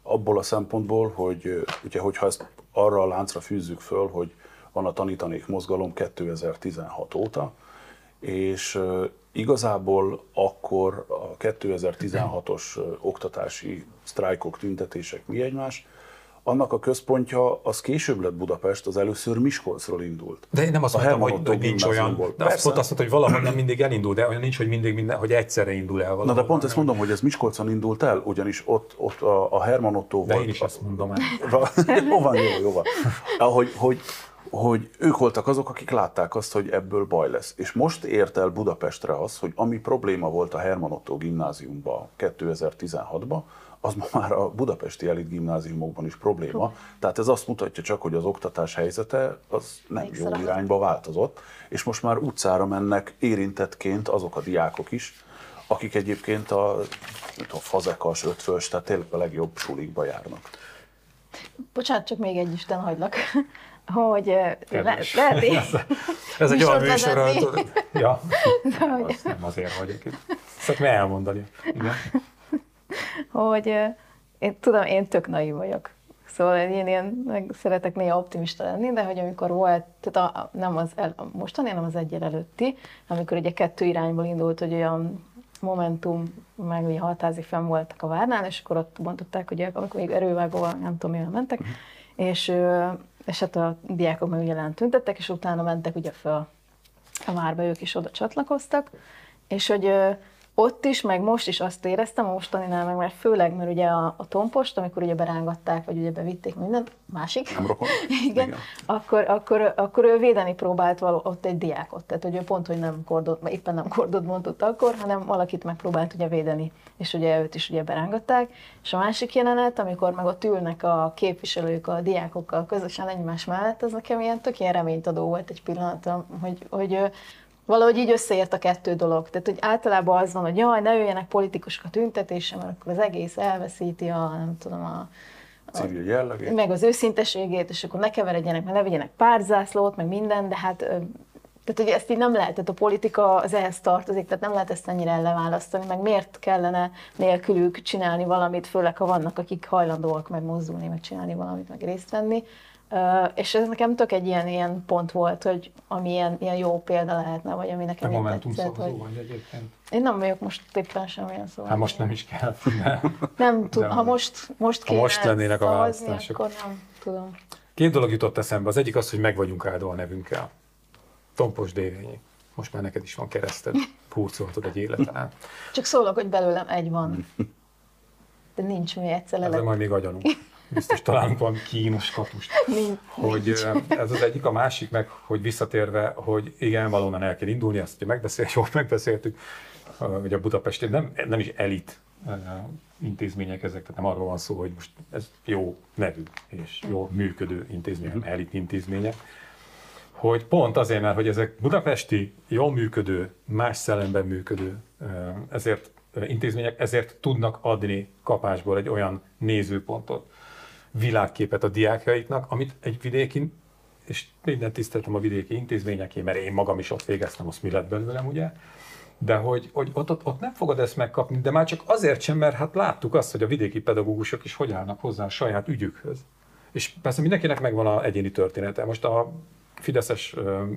Speaker 3: abból a szempontból, hogy ugye, hogyha ezt arra a láncra fűzzük föl, hogy van a tanítanék mozgalom 2016 óta, és igazából akkor a 2016-os oktatási sztrájkok, tüntetések mi egymás, annak a központja az később lett Budapest, az először Miskolcról indult.
Speaker 1: De én nem azt
Speaker 3: A
Speaker 1: mondtam, hogy, hogy nincs olyan, de azt pont azt mondta, hogy valahol nem mindig elindul, de olyan nincs, hogy mindig minden, hogy egyszerre indul el valahol.
Speaker 3: Na de pont ezt mondom, hogy ez Miskolcon indult el, ugyanis ott, ott a, a Herman Otto
Speaker 1: De
Speaker 3: volt.
Speaker 1: én is ezt mondom el.
Speaker 3: jó van, jó, jó van. Ahogy, hogy, hogy ők voltak azok, akik látták azt, hogy ebből baj lesz. És most ért el Budapestre az, hogy ami probléma volt a Herman Otto gimnáziumban 2016-ban, az ma már a budapesti elit gimnáziumokban is probléma. Tehát ez azt mutatja csak, hogy az oktatás helyzete az nem
Speaker 2: Elég
Speaker 3: jó
Speaker 2: szar.
Speaker 3: irányba változott, és most már utcára mennek érintettként azok a diákok is, akik egyébként a, tudom, fazekas, ötvös, tehát tényleg a legjobb sulikba járnak.
Speaker 2: Bocsánat, csak még egy Isten hagylak, hogy le, lehet én
Speaker 1: Ez egy olyan műsor, ja,
Speaker 2: De hogy-
Speaker 1: azt nem azért vagyok itt. Szeretném elmondani. Igen.
Speaker 2: hogy én tudom, én tök naív vagyok. Szóval én ilyen, meg szeretek néha optimista lenni, de hogy amikor volt, tehát a, nem az el, mostani, hanem az egyel előtti, amikor ugye kettő irányból indult, hogy olyan Momentum, meg ugye hatházi fenn voltak a várnál, és akkor ott bontották, hogy amikor még erővágóval, nem tudom, mivel mentek, és, és hát a diákok meg ugye tüntettek, és utána mentek ugye föl a várba, ők is oda csatlakoztak, és hogy ott is, meg most is azt éreztem, a mostaninál meg mert főleg, mert ugye a, a tompost, amikor ugye berángatták, vagy ugye bevitték mindent, másik,
Speaker 3: Nem
Speaker 2: igen,
Speaker 3: Igen.
Speaker 2: Akkor, akkor, akkor ő védeni próbált való, ott egy diákot, tehát hogy ő pont, hogy nem kordot, éppen nem kordot mondott akkor, hanem valakit megpróbált ugye védeni, és ugye őt is ugye berángatták. És a másik jelenet, amikor meg ott ülnek a képviselők a diákokkal közösen egymás mellett, az nekem ilyen tök ilyen reménytadó volt egy pillanat, hogy, hogy valahogy így összeért a kettő dolog. Tehát, hogy általában az van, hogy jaj, ne jöjjenek politikusok a tüntetésre, mert akkor az egész elveszíti a, nem tudom, a,
Speaker 3: Civil jellegét.
Speaker 2: meg az őszinteségét, és akkor ne keveredjenek, meg ne vigyenek párzászlót, meg minden, de hát tehát, hogy ezt így nem lehet, tehát a politika az ehhez tartozik, tehát nem lehet ezt ennyire elleválasztani, meg miért kellene nélkülük csinálni valamit, főleg ha vannak, akik hajlandóak megmozdulni, meg csinálni valamit, meg részt venni. Ö, és ez nekem tök egy ilyen, ilyen pont volt, hogy ami ilyen, ilyen jó példa lehetne, vagy ami
Speaker 1: Te
Speaker 2: nekem így
Speaker 1: Momentum
Speaker 2: tetszett,
Speaker 1: szavazó vagy egyébként.
Speaker 2: én nem vagyok most éppen semmilyen szóval.
Speaker 1: Hát most nem is kell. De.
Speaker 2: Nem tudom, ha most, most
Speaker 1: Ha
Speaker 2: kéne
Speaker 1: most lennének a választások.
Speaker 2: akkor nem tudom.
Speaker 1: Két dolog jutott eszembe. Az egyik az, hogy meg vagyunk áldva a nevünkkel. Tompos Dévényi. Most már neked is van kereszted. Hurcoltad egy életen.
Speaker 2: Csak szólok, hogy belőlem egy van. De nincs mi egyszer
Speaker 1: Ezzel
Speaker 2: lelek.
Speaker 1: majd még agyalunk. Biztos találunk valami kínos kapust. Hogy ez az egyik, a másik meg, hogy visszatérve, hogy igen, valóban el kell indulni, ezt ugye megbeszél, jól megbeszéltük, hogy a budapesti nem, nem is elit intézmények ezek, tehát nem arról van szó, hogy most ez jó nevű és jó működő intézmények, nem elit intézmények, hogy pont azért, mert hogy ezek budapesti, jól működő, más szellemben működő, ezért intézmények, ezért tudnak adni kapásból egy olyan nézőpontot, világképet a diákjaiknak, amit egy vidéki, és minden tiszteltem a vidéki intézményeké, mert én magam is ott végeztem, azt mi lett belőlem, ugye? De hogy, hogy ott, ott, ott nem fogod ezt megkapni, de már csak azért sem, mert hát láttuk azt, hogy a vidéki pedagógusok is hogy állnak hozzá a saját ügyükhöz. És persze mindenkinek megvan a egyéni története. Most a fideszes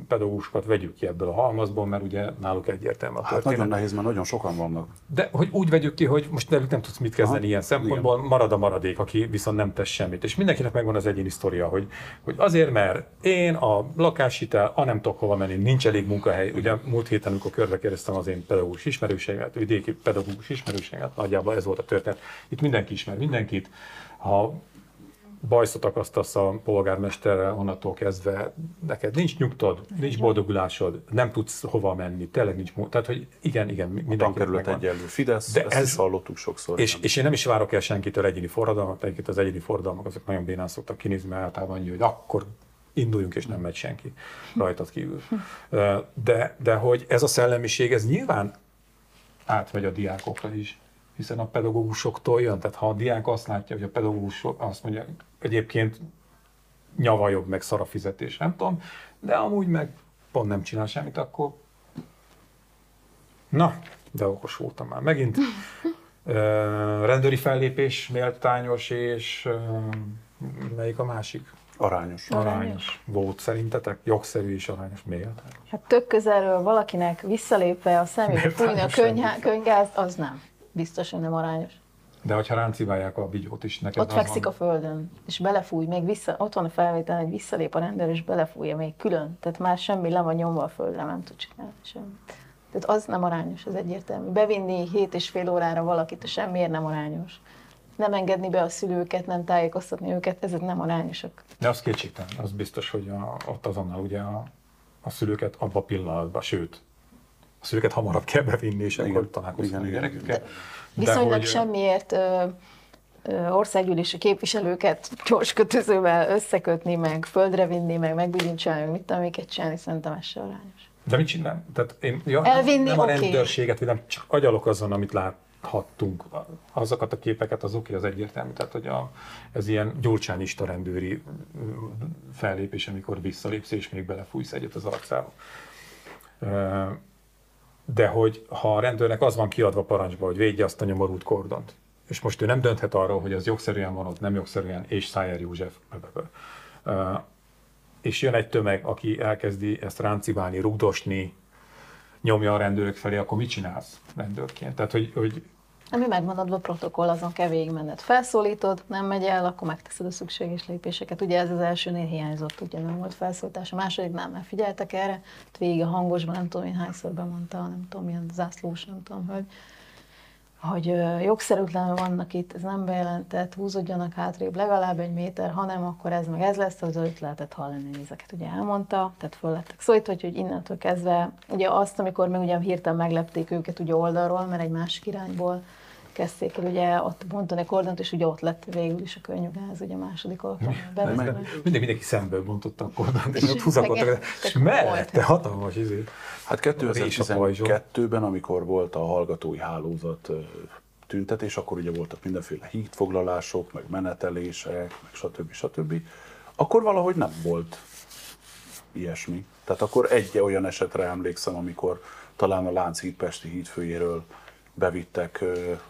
Speaker 1: pedagógusokat vegyük ki ebből a halmazból, mert ugye náluk egyértelmű a
Speaker 3: Hát
Speaker 1: történet.
Speaker 3: nagyon nehéz, mert nagyon sokan vannak.
Speaker 1: De hogy úgy vegyük ki, hogy most velük nem tudsz mit kezdeni
Speaker 3: Aha,
Speaker 1: ilyen szempontból, marad a maradék, aki viszont nem tesz semmit. És mindenkinek megvan az egyéni sztoria, hogy, hogy azért, mert én a lakáshitel, a nem tudok hova menni, nincs elég munkahely. Ugye múlt héten, amikor körbe kérdeztem az én pedagógus ismerőséget, vidéki pedagógus ismerőséget, nagyjából ez volt a történet. Itt mindenki ismer mindenkit. Ha bajszot akasztasz a polgármesterrel, onnantól kezdve. Neked nincs nyugtod, nincs boldogulásod, nem tudsz hova menni, tényleg nincs mu- Tehát, hogy igen, igen, mindenki
Speaker 3: tankerület egyenlő. Fidesz,
Speaker 1: De
Speaker 3: ezt
Speaker 1: ez-
Speaker 3: is hallottuk sokszor.
Speaker 1: és, és én nem is várok el senkitől egyéni forradalmat, egyébként az egyéni forradalmak azok nagyon bénán szoktak kinézni, mert általában annyi, hogy akkor induljunk, és nem megy senki rajtad kívül. De, de hogy ez a szellemiség, ez nyilván átmegy a diákokra is, hiszen a pedagógusoktól jön. Tehát ha a diák azt látja, hogy a pedagógus azt mondja, egyébként nyava jobb, meg szar a fizetés, nem tudom, de amúgy meg pont nem csinál semmit, akkor na, de okos voltam már megint. Ö, rendőri fellépés méltányos, és ö, melyik a másik?
Speaker 3: Arányos.
Speaker 2: Arányos.
Speaker 1: Arányos. Volt szerintetek? Jogszerű és arányos méltányos.
Speaker 2: Hát tök közelről valakinek visszalépve a szemébe fújni a könygázt, az nem. Biztos, hogy nem arányos.
Speaker 1: De hogyha ránciválják a bigyót is, neked
Speaker 2: Ott fekszik
Speaker 1: van.
Speaker 2: a földön, és belefúj, még vissza, ott van a felvétel, hogy visszalép a rendőr, és belefújja még külön. Tehát már semmi le van nyomva a földre, nem tud csinálni semmit. Tehát az nem arányos, az egyértelmű. Bevinni hét és fél órára valakit, semmiért nem arányos. Nem engedni be a szülőket, nem tájékoztatni őket, ezek nem arányosak.
Speaker 1: De az kétségtelen, az biztos, hogy a, ott azonnal ugye a, a szülőket abba a pillanatban, sőt, a szülőket hamarabb kell bevinni, és
Speaker 3: Igen,
Speaker 1: akkor találkoznak a gyerekükkel.
Speaker 2: Viszonylag
Speaker 1: hogy-
Speaker 2: semmiért ö, ö, országgyűlési képviselőket gyors kötözővel összekötni, meg földre vinni, meg megbilincselni, meg mit tudom, miket csinálni, szerintem ez se arányos.
Speaker 1: De mit csinál? Tehát én ja,
Speaker 2: Elvinni,
Speaker 1: nem a
Speaker 2: oké.
Speaker 1: rendőrséget, vagy nem csak agyalok azon, amit láthattunk. Azokat a képeket, az oké, az egyértelmű. Tehát, hogy a, ez ilyen gyurcsányista rendőri fellépés, amikor visszalépsz, és még belefújsz egyet az arcába. De hogy ha a rendőrnek az van kiadva parancsba, hogy védje azt a nyomorult kordont, és most ő nem dönthet arról, hogy ez jogszerűen van ott, nem jogszerűen, és Szájer József, és jön egy tömeg, aki elkezdi ezt ránciválni, rugdosni, nyomja a rendőrök felé, akkor mit csinálsz rendőrként? Tehát, hogy, hogy
Speaker 2: Ami megvan adva a protokoll, azon kell végigmenned. Felszólítod, nem megy el, akkor megteszed a szükséges lépéseket. Ugye ez az elsőnél hiányzott, ugye nem volt felszólítás, a másodiknál már figyeltek erre, ott végig a hangosban, nem tudom én hányszor bemondta, nem tudom milyen zászlós, nem tudom, hogy hogy jogszerűtlenül vannak itt, ez nem bejelentett, húzódjanak hátrébb legalább egy méter, hanem akkor ez meg ez lesz, az öt lehetett hallani ezeket. Ugye elmondta, tehát föl lettek szólítva, hogy, innentől kezdve, ugye azt, amikor még ugye hirtelen meglepték őket ugye oldalról, mert egy másik irányból kezdték el, ugye ott mondta egy kordont, és ugye ott lett végül is a könyvgáz, ugye a második alkalommal bevezetve.
Speaker 1: mindig mindenki szemből bontotta a kordont, és
Speaker 2: És
Speaker 1: ott húzakodtak, és mellette hatalmas izé.
Speaker 3: Hát
Speaker 1: Rés a pajzson.
Speaker 3: 2012-ben, amikor volt a hallgatói hálózat tüntetés, akkor ugye voltak mindenféle hídfoglalások, meg menetelések, meg stb. stb. Akkor valahogy nem volt ilyesmi. Tehát akkor egy olyan esetre emlékszem, amikor talán a Lánchíd Pesti hídfőjéről bevittek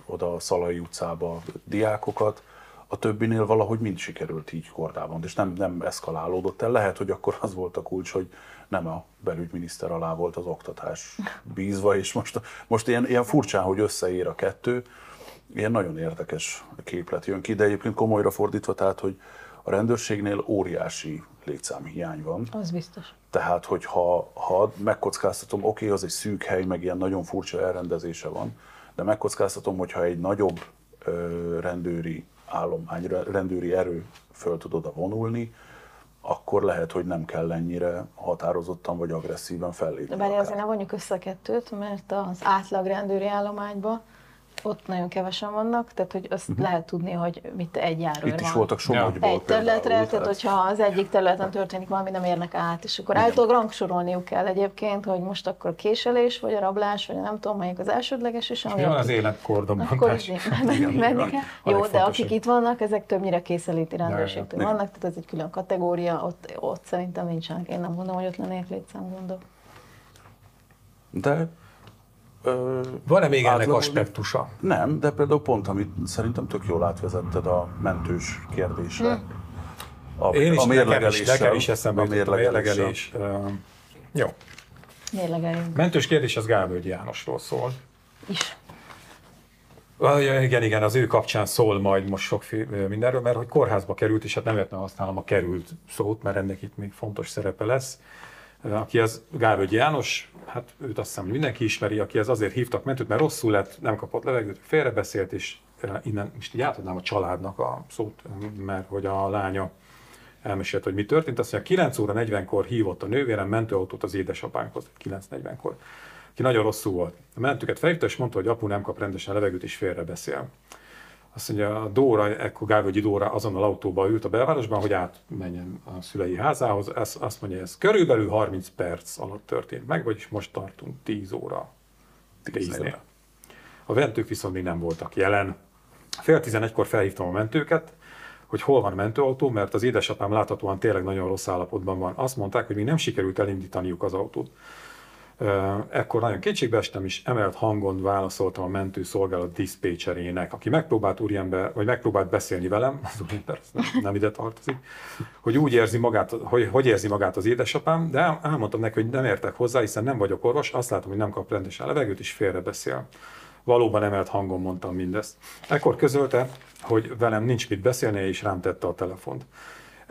Speaker 3: oda a Szalai utcába diákokat, a többinél valahogy mind sikerült így kordában, és nem, nem eszkalálódott el. Lehet, hogy akkor az volt a kulcs, hogy nem a belügyminiszter alá volt az oktatás bízva, és most, most ilyen, ilyen furcsán, hogy összeér a kettő, ilyen nagyon érdekes képlet jön ki, de egyébként komolyra fordítva, tehát, hogy a rendőrségnél óriási létszámhiány van.
Speaker 2: Az biztos.
Speaker 3: Tehát, hogy ha, ha megkockáztatom, oké, az egy szűk hely, meg ilyen nagyon furcsa elrendezése van, de megkockáztatom, hogyha egy nagyobb rendőri állomány, rendőri erő föl tud oda vonulni, akkor lehet, hogy nem kell ennyire határozottan vagy agresszíven fellépni. Akár.
Speaker 2: azért ne vonjuk össze a kettőt, mert az átlag rendőri állományban ott nagyon kevesen vannak, tehát hogy azt uh-huh. lehet tudni, hogy mit egy járőr
Speaker 3: Itt is
Speaker 2: van.
Speaker 3: voltak Somogyból
Speaker 2: egy területre,
Speaker 3: például,
Speaker 2: tehát hogyha az egyik területen történik valami, nem érnek át, és akkor állítólag rangsorolniuk kell egyébként, hogy most akkor a késelés, vagy a rablás, vagy nem tudom, melyik az elsődleges, és ami
Speaker 1: Mi van
Speaker 2: a-
Speaker 1: az. A
Speaker 2: Jó, de akik itt vannak, ezek többnyire készeléti rendőrségtől vannak, tehát ez egy külön kategória, ott, ott szerintem nincsenek. Én nem mondom, hogy ott lennének létszámgondok.
Speaker 3: De
Speaker 1: Van-e még ennek
Speaker 3: átlagolni-
Speaker 1: aspektusa?
Speaker 3: Nem, de például pont, amit szerintem tök jól átvezetted a mentős kérdésre. A,
Speaker 1: Én is,
Speaker 3: a
Speaker 1: nekem is,
Speaker 3: mérlegeléssel.
Speaker 1: nekem is eszembe
Speaker 3: a
Speaker 1: mérlegelés. Jó.
Speaker 2: Mérlegeljünk
Speaker 1: Mentős kérdés az Gálvölgyi Jánosról szól.
Speaker 2: is.
Speaker 1: Ja, Igen, igen, az ő kapcsán szól majd most sok mindenről, mert hogy kórházba került, és hát nem értem használom a került szót, mert ennek itt még fontos szerepe lesz. Aki az Gálvölgyi János, hát őt azt hiszem, hogy mindenki ismeri, aki ez azért hívtak mentőt, mert rosszul lett, nem kapott levegőt, félrebeszélt, és eh, innen most így átadnám a családnak a szót, mert hogy a lánya elmesélt, hogy mi történt. Azt mondja, 9 óra 40-kor hívott a nővérem mentőautót az édesapánkhoz, 9.40-kor, aki nagyon rosszul volt. A mentőket felhívta, és mondta, hogy apu nem kap rendesen levegőt, és félrebeszél. Azt mondja, a Dóra, ekkor Gálvölgyi Dóra azonnal autóba ült a belvárosban, hogy átmenjen a szülei házához. Ez, azt mondja, ez körülbelül 30 perc alatt történt meg, vagyis most tartunk 10 óra. 10-nél. A mentők viszont még nem voltak jelen. Fél tizenegykor felhívtam a mentőket, hogy hol van mentőautó, mert az édesapám láthatóan tényleg nagyon rossz állapotban van. Azt mondták, hogy még nem sikerült elindítaniuk az autót. Ekkor nagyon kétségbe estem, és emelt hangon válaszoltam a mentőszolgálat diszpécserének, aki megpróbált úriember, vagy megpróbált beszélni velem, az úriember nem, nem ide tartozik, hogy úgy érzi magát, hogy, hogy érzi magát az édesapám, de el- elmondtam neki, hogy nem értek hozzá, hiszen nem vagyok orvos, azt látom, hogy nem kap rendesen levegőt, és félre beszél. Valóban emelt hangon mondtam mindezt. Ekkor közölte, hogy velem nincs mit beszélnie, és rám tette a telefont.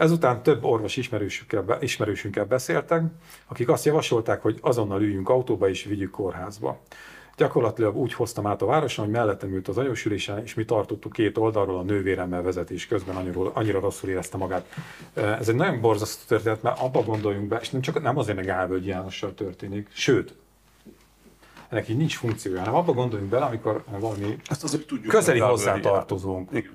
Speaker 1: Ezután több orvos ismerősünkkel, ismerősünkkel beszéltek, akik azt javasolták, hogy azonnal üljünk autóba és vigyük kórházba. Gyakorlatilag úgy hoztam át a városon, hogy mellettem ült az anyósülésen, és mi tartottuk két oldalról a nővéremmel vezetés közben, annyira, annyira rosszul érezte magát. Ez egy nagyon borzasztó történet, mert abba gondoljunk be, és nem csak nem azért meg Ávölgy Jánossal történik, sőt, ennek így nincs funkciója, hanem abba gondoljunk bele, amikor valami
Speaker 3: Ezt azért tudjuk,
Speaker 1: közeli hozzátartozónk,
Speaker 3: Igen.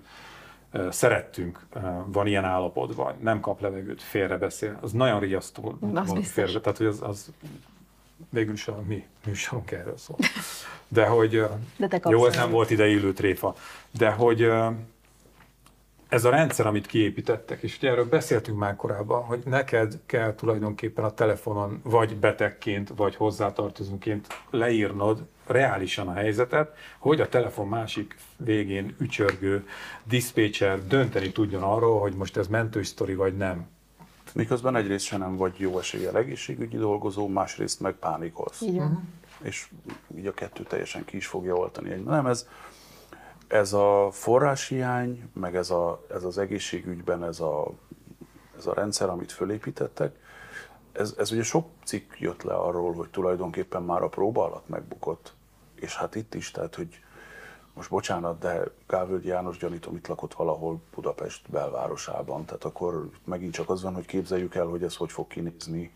Speaker 1: Szerettünk, van ilyen állapotban, nem kap levegőt, félrebeszél, az nagyon riasztó.
Speaker 2: Az
Speaker 1: félre, tehát, hogy az, az végül is a mi műsorunk erről szól. De hogy,
Speaker 2: De te
Speaker 1: jó, ez nem volt ide illő tréfa, de hogy ez a rendszer, amit kiépítettek, és ugye erről beszéltünk már korábban, hogy neked kell tulajdonképpen a telefonon vagy betegként, vagy hozzátartozóként leírnod reálisan a helyzetet, hogy a telefon másik végén ücsörgő diszpécser dönteni tudjon arról, hogy most ez mentős sztori vagy nem.
Speaker 3: Miközben egyrészt se nem vagy jó eséllyel egészségügyi dolgozó, másrészt meg pánikolsz.
Speaker 2: Van.
Speaker 3: És így a kettő teljesen ki is fogja oltani. Nem, ez, ez a forráshiány, meg ez, a, ez az egészségügyben ez a, ez a rendszer, amit fölépítettek, ez, ez ugye sok cikk jött le arról, hogy tulajdonképpen már a próba alatt megbukott. És hát itt is, tehát hogy most bocsánat, de Gávölgyi János gyanítom itt lakott valahol Budapest belvárosában, tehát akkor megint csak az van, hogy képzeljük el, hogy ez hogy fog kinézni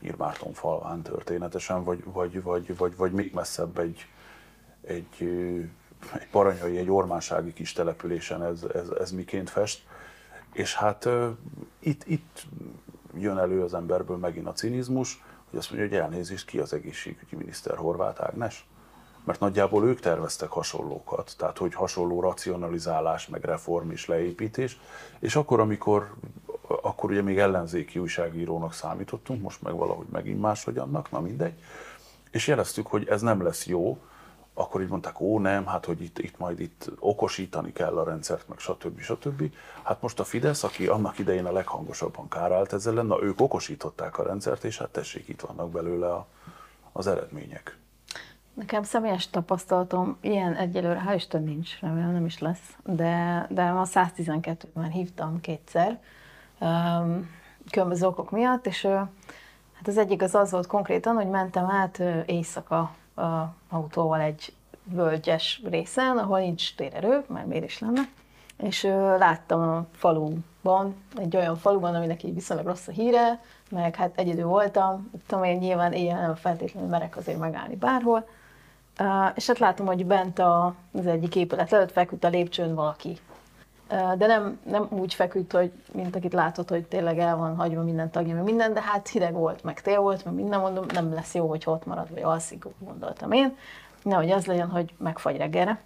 Speaker 3: Írmárton falván történetesen, vagy, vagy, vagy, vagy, vagy még messzebb egy, egy, egy paranyai, egy ormánsági kis településen ez, ez, ez miként fest. És hát itt, itt jön elő az emberből megint a cinizmus, hogy azt mondja, hogy elnézést ki az egészségügyi miniszter Horváth Ágnes, mert nagyjából ők terveztek hasonlókat, tehát hogy hasonló racionalizálás, meg reform és leépítés, és akkor, amikor akkor ugye még ellenzéki újságírónak számítottunk, most meg valahogy megint máshogy annak, na mindegy, és jeleztük, hogy ez nem lesz jó, akkor így mondták, ó nem, hát hogy itt, itt majd itt okosítani kell a rendszert, meg stb. stb. Hát most a Fidesz, aki annak idején a leghangosabban kárált ezzel na ők okosították a rendszert, és hát tessék, itt vannak belőle a, az eredmények.
Speaker 2: Nekem személyes tapasztalatom ilyen egyelőre, hál' Isten nincs, remélem nem is lesz, de, de a 112-ben hívtam kétszer, um, különböző okok miatt, és hát az egyik az az volt konkrétan, hogy mentem át éjszaka autóval egy völgyes részen, ahol nincs térerő, mert miért is lenne, és láttam a faluban, egy olyan faluban, aminek így viszonylag rossz a híre, meg hát egyedül voltam, tudom én nyilván éjjel nem feltétlenül merek azért megállni bárhol, és hát látom, hogy bent az egyik épület előtt feküdt a lépcsőn valaki. De nem, nem úgy feküdt, hogy mint akit látod, hogy tényleg el van hagyva minden tagja, meg minden, de hát hideg volt, meg tél volt, meg minden mondom, nem lesz jó, hogy ott marad, vagy alszik, gondoltam én. Nehogy az legyen, hogy megfagy reggelre.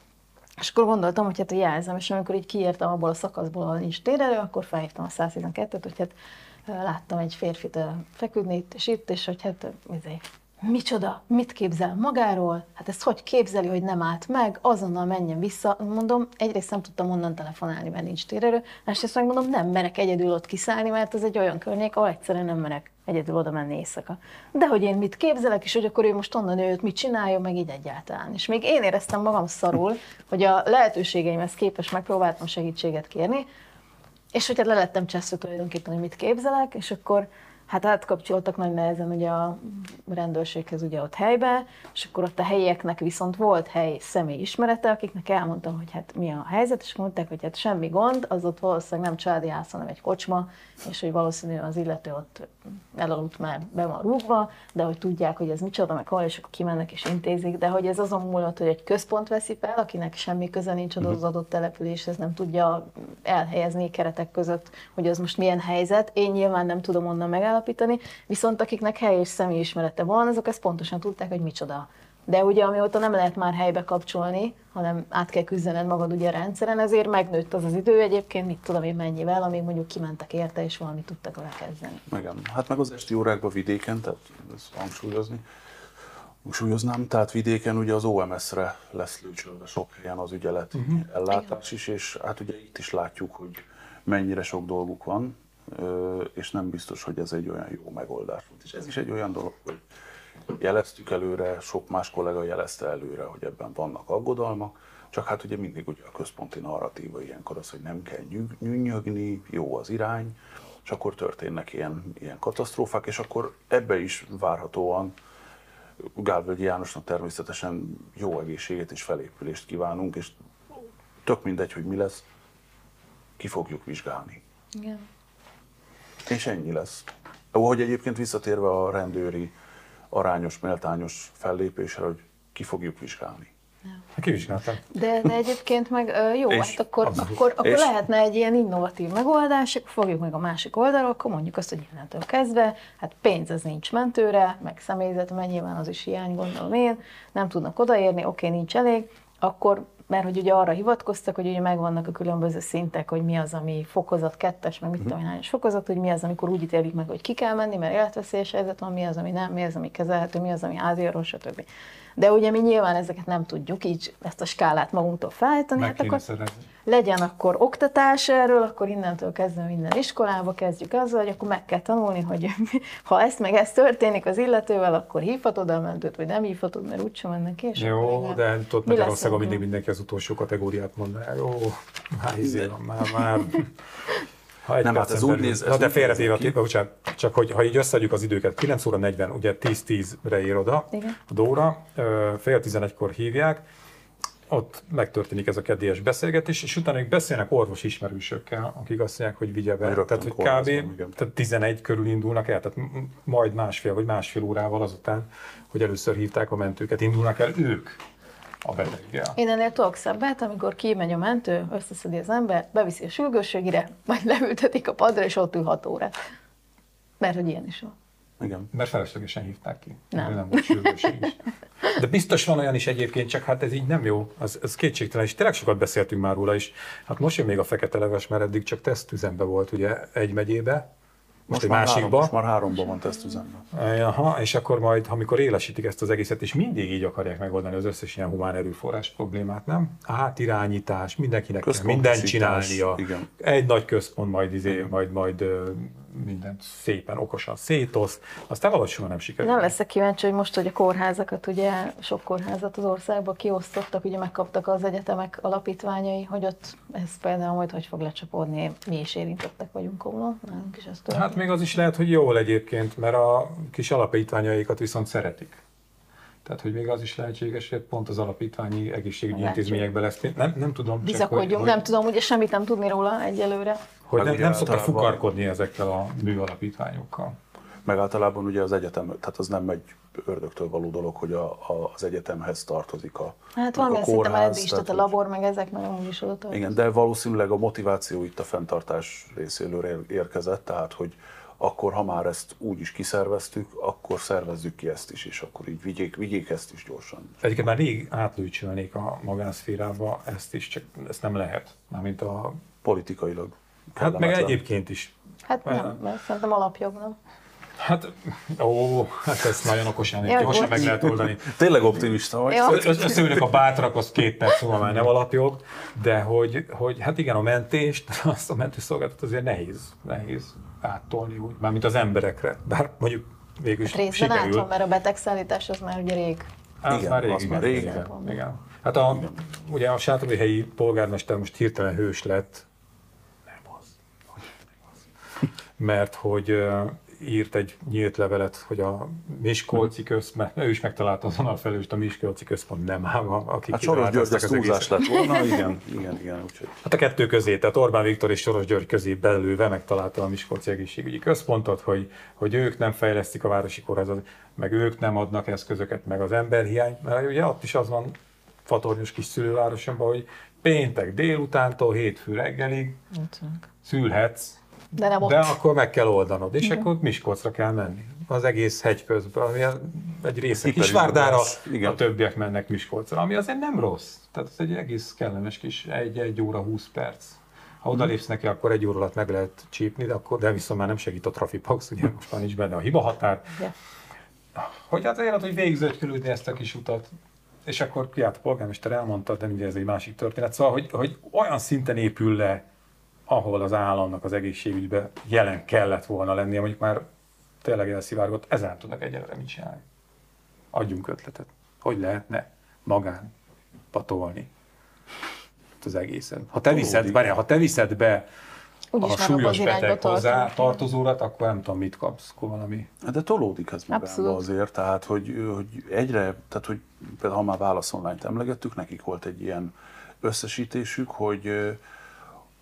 Speaker 2: És akkor gondoltam, hogy hát jelzem, és amikor így kiértem abból a szakaszból, ahol nincs térerő, akkor felhívtam a 112-t, hogy hát láttam egy férfit feküdni itt és itt, és hogy hát izé, micsoda, mit képzel magáról, hát ezt hogy képzeli, hogy nem állt meg, azonnal menjen vissza. Mondom, egyrészt nem tudtam onnan telefonálni, mert nincs térerő, másrészt meg mondom, nem merek egyedül ott kiszállni, mert ez egy olyan környék, ahol egyszerűen nem merek egyedül oda menni éjszaka. De hogy én mit képzelek, és hogy akkor ő most onnan őt mit csináljon, meg így egyáltalán. És még én éreztem magam szarul, hogy a lehetőségeimhez képest megpróbáltam segítséget kérni, és hogy hát le lettem cseszve tulajdonképpen, hogy mit képzelek, és akkor hát átkapcsoltak nagy nehezen ugye a rendőrséghez ugye ott helybe, és akkor ott a helyieknek viszont volt hely személy ismerete, akiknek elmondtam, hogy hát mi a helyzet, és mondták, hogy hát semmi gond, az ott valószínűleg nem családi ház, hanem egy kocsma, és hogy valószínűleg az illető ott elaludt már be van rúgva, de hogy tudják, hogy ez micsoda, meg hol, és akkor kimennek és intézik, de hogy ez azon múlott, hogy egy központ veszi fel, akinek semmi köze nincs az adott településhez, nem tudja elhelyezni keretek között, hogy az most milyen helyzet. Én nyilván nem tudom onnan megállapítani, viszont akiknek hely és személyismerete van, azok ezt pontosan tudták, hogy micsoda. De ugye amióta nem lehet már helybe kapcsolni, hanem át kell küzdened magad ugye a rendszeren, ezért megnőtt az az idő egyébként, mit tudom én mennyivel, amíg mondjuk kimentek érte, és valamit tudtak vele kezdeni.
Speaker 3: Igen. Hát meg az esti órákban vidéken, tehát ezt hangsúlyozni, hangsúlyoznám, tehát vidéken ugye az OMS-re lesz lőcsölve sok helyen az ügyelet uh-huh. ellátás is, és hát ugye itt is látjuk, hogy mennyire sok dolguk van, és nem biztos, hogy ez egy olyan jó megoldás volt. És ez is egy olyan dolog, hogy jeleztük előre, sok más kollega jelezte előre, hogy ebben vannak aggodalmak, csak hát ugye mindig ugye a központi narratíva ilyenkor az, hogy nem kell nyűnyögni, jó az irány, és akkor történnek ilyen, ilyen katasztrófák, és akkor ebbe is várhatóan Gálvölgyi Jánosnak természetesen jó egészséget és felépülést kívánunk, és tök mindegy, hogy mi lesz, ki fogjuk vizsgálni.
Speaker 2: Igen.
Speaker 3: És ennyi lesz. Ahogy egyébként visszatérve a rendőri arányos, méltányos fellépésre, hogy ki fogjuk vizsgálni.
Speaker 1: Hát kivizsgáltam.
Speaker 2: De, de egyébként meg jó,
Speaker 3: És
Speaker 2: hát akkor,
Speaker 3: abszolút.
Speaker 2: akkor, akkor
Speaker 3: És-
Speaker 2: lehetne egy ilyen innovatív megoldás, akkor fogjuk meg a másik oldalról, akkor mondjuk azt, hogy innentől kezdve, hát pénz az nincs mentőre, meg személyzet, mert nyilván az is hiány, gondolom én, nem tudnak odaérni, oké, nincs elég, akkor mert hogy ugye arra hivatkoztak, hogy ugye megvannak a különböző szintek, hogy mi az, ami fokozat kettes, meg mit tudom én, fokozat, hogy mi az, amikor úgy ítélik meg, hogy ki kell menni, mert életveszélyes helyzet van, mi az, ami nem, mi az, ami kezelhető, mi az, ami háziorvos, stb. De ugye mi nyilván ezeket nem tudjuk így ezt a skálát magunktól felállítani,
Speaker 1: Meg
Speaker 2: hát akkor
Speaker 1: szerezni.
Speaker 2: legyen akkor oktatás erről, akkor innentől kezdve minden iskolába kezdjük azzal, hogy akkor meg kell tanulni, hogy ha ezt meg ez történik az illetővel, akkor hívhatod a mentőt, vagy nem hívhatod, mert úgysem mennek akkor
Speaker 1: Jó,
Speaker 2: igen.
Speaker 1: de tudod, Magyarországon mindig mindenki az utolsó kategóriát mondaná. Jó, már izé van, már, már. Ha egy
Speaker 3: Nem, hát ez úgy néz- ez
Speaker 1: Na de
Speaker 3: úgy
Speaker 1: félretéve,
Speaker 3: néz ki.
Speaker 1: bocsánat, csak hogy ha így összeadjuk az időket, 9 óra 40, ugye 10-10-re ér oda
Speaker 2: Igen.
Speaker 1: a Dóra, fél 11-kor hívják, ott megtörténik ez a kedélyes beszélgetés, és utána még beszélnek orvos ismerősökkel, akik azt mondják, hogy vigye be. Tehát, hogy kb. tehát 11 körül indulnak el, tehát majd másfél vagy másfél órával azután, hogy először hívták a mentőket, indulnak el ők a beteggel.
Speaker 2: Én ennél tudok szebbet, amikor kimegy a mentő, összeszedi az ember, beviszi a sürgősségire, majd leültetik a padra, és ott ül hat órát. Mert hogy ilyen is van.
Speaker 3: Igen.
Speaker 1: Mert feleslegesen hívták ki.
Speaker 2: Nem.
Speaker 1: Nem volt sürgőség is. De biztos van olyan is egyébként, csak hát ez így nem jó. Az, ez kétségtelen, és tényleg sokat beszéltünk már róla is. Hát most jön még a fekete leves, mert eddig csak tesztüzembe volt ugye egy megyébe, most, egy
Speaker 3: már
Speaker 1: másikba.
Speaker 3: Három, most már háromban van tesztüzemben.
Speaker 1: Aha, és akkor majd, amikor élesítik ezt az egészet, és mindig így akarják megoldani az összes ilyen humán erőforrás problémát, nem? Átirányítás, mindenkinek kell mindent csinálnia.
Speaker 3: igen.
Speaker 1: Egy nagy központ majd, izé, majd, majd ö, mindent szépen, okosan szétosz, aztán soha nem sikerül.
Speaker 2: Nem leszek kíváncsi, hogy most, hogy a kórházakat, ugye sok kórházat az országban kiosztottak, ugye megkaptak az egyetemek alapítványai, hogy ott ez például majd hogy fog lecsapódni, mi is érintettek vagyunk komolyan, nálunk is ez.
Speaker 1: Hát még az is lehet, hogy jól egyébként, mert a kis alapítványaikat viszont szeretik. Tehát, hogy még az is lehetséges, hogy pont az alapítványi egészségügyi
Speaker 2: Lehetséges.
Speaker 1: intézményekben lesz. Nem, nem tudom, csak
Speaker 2: Bizakodjunk,
Speaker 1: hogy,
Speaker 2: nem tudom, ugye semmit nem tudni róla egyelőre.
Speaker 1: hogy
Speaker 3: Meg
Speaker 1: nem, nem szoktak fukarkodni ezekkel a műalapítványokkal.
Speaker 3: Meg általában ugye az egyetem, tehát az nem egy ördögtől való dolog, hogy a, a, az egyetemhez tartozik a
Speaker 2: Hát
Speaker 3: a
Speaker 2: valamilyen szinten már eddig is,
Speaker 3: tehát,
Speaker 2: tehát a labor, meg ezek meg amúgy is oda.
Speaker 3: Igen, de valószínűleg a motiváció itt a fenntartás részéről ér- érkezett, tehát hogy akkor, ha már ezt úgy is kiszerveztük, akkor szervezzük ki ezt is, és akkor így vigyék, vigyék ezt is gyorsan.
Speaker 1: Egyébként már rég átlőcsölnék a magánszférába ezt is, csak ezt nem lehet. Mármint a...
Speaker 3: Politikailag.
Speaker 1: Hát meg egyébként is.
Speaker 2: Hát nem, mert szerintem alapjog, nem?
Speaker 1: Hát, ó, hát ezt nagyon okosan,
Speaker 2: Jaj,
Speaker 1: gyorsan meg lehet oldani.
Speaker 3: Tényleg optimista vagy?
Speaker 2: Jó.
Speaker 1: Össz- Összeülök a bátrak, az két perc múlva már nem alapjog, de hogy, hogy hát igen, a mentést, azt a mentőszolgáltat azért nehéz, nehéz áttolni úgy, mármint az emberekre. Bár mondjuk végül is
Speaker 2: Hát részben át
Speaker 1: sikerül.
Speaker 2: van, mert a betegszállítás az már ugye rég.
Speaker 1: Az
Speaker 3: Igen,
Speaker 1: már rég,
Speaker 3: az
Speaker 1: igen,
Speaker 3: már rég.
Speaker 1: igen, igen. Hát a, ugye a Sátori helyi polgármester most hirtelen hős lett. Nem az. Nem az. Mert hogy írt egy nyílt levelet, hogy a Miskolci központ, ő is megtalálta azon a felőst, a Miskolci központ nem áll, akik
Speaker 3: Hát Soros György az túlzás lett volna, igen, igen, igen, úgyhogy
Speaker 1: Hát a kettő közé, tehát Orbán Viktor és Soros György közé belőve megtalálta a Miskolci Egészségügyi Központot, hogy, hogy ők nem fejlesztik a városi kórházat, meg ők nem adnak eszközöket, meg az emberhiány, mert ugye ott is az van fatornyos kis szülővárosomban, hogy péntek délutántól hétfő reggelig szülhetsz,
Speaker 2: De nem ott.
Speaker 1: de akkor meg kell oldanod, és akkor Miskolcra kell menni. Az egész hegy közben, ami egy része Kisvárdára,
Speaker 3: igen.
Speaker 1: a többiek mennek Miskolcra, ami azért nem rossz. Tehát ez egy egész kellemes kis egy, egy óra 20 perc. Ha odalépsz neki, akkor egy óra alatt meg lehet csípni, de, akkor, de viszont már nem segít a Trafipax, ugye most már nincs benne a hiba határ.
Speaker 2: Ugye?
Speaker 1: Hogy hát olyan, hogy végigzöldkülődni ezt a kis utat. És akkor ki hát a polgármester elmondta, de ugye ez egy másik történet. Szóval, hogy, hogy olyan szinten épül le, ahol az államnak az egészségügyben jelen kellett volna lennie, mondjuk már tényleg elszivárgott, ezen nem tudnak egyelőre mit csinálni. adjunk ötletet. Hogy lehetne magán patolni az egészen. Ha te viszed, várjál, ha te viszed be
Speaker 2: Úgyis
Speaker 1: a súlyos beteg hozzá tartozórat, akkor nem tudom, mit kapsz, akkor valami.
Speaker 3: Hát De tolódik ez
Speaker 2: Abszolút.
Speaker 3: azért, tehát hogy, hogy egyre, tehát hogy például ha már Válasz online emlegettük, nekik volt egy ilyen összesítésük, hogy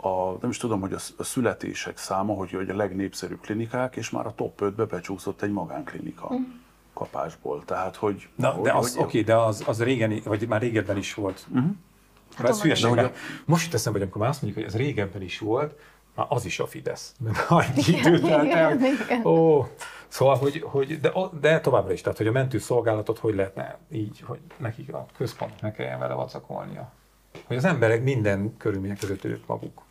Speaker 3: a, nem is tudom, hogy a, sz- a születések száma, hogy, hogy a legnépszerűbb klinikák, és már a top 5-be becsúszott egy magánklinika kapásból. Tehát, hogy...
Speaker 1: Na,
Speaker 3: hogy,
Speaker 1: de az,
Speaker 3: hogy-
Speaker 1: oké, de az, az régen, vagy már régebben is volt. Uh-huh. Hát ez
Speaker 2: onnan
Speaker 1: hülyeség, most jut eszembe, hogy amikor már azt mondjuk, hogy ez régebben is volt, már az is a Fidesz. Mert annyi idő telt el. Ó, szóval, hogy, hogy de, de, továbbra is, tehát hogy a mentőszolgálatot hogy lehetne így, hogy nekik a központnak ne kelljen vele vacakolnia. Hogy az emberek minden körülmények között ők maguk.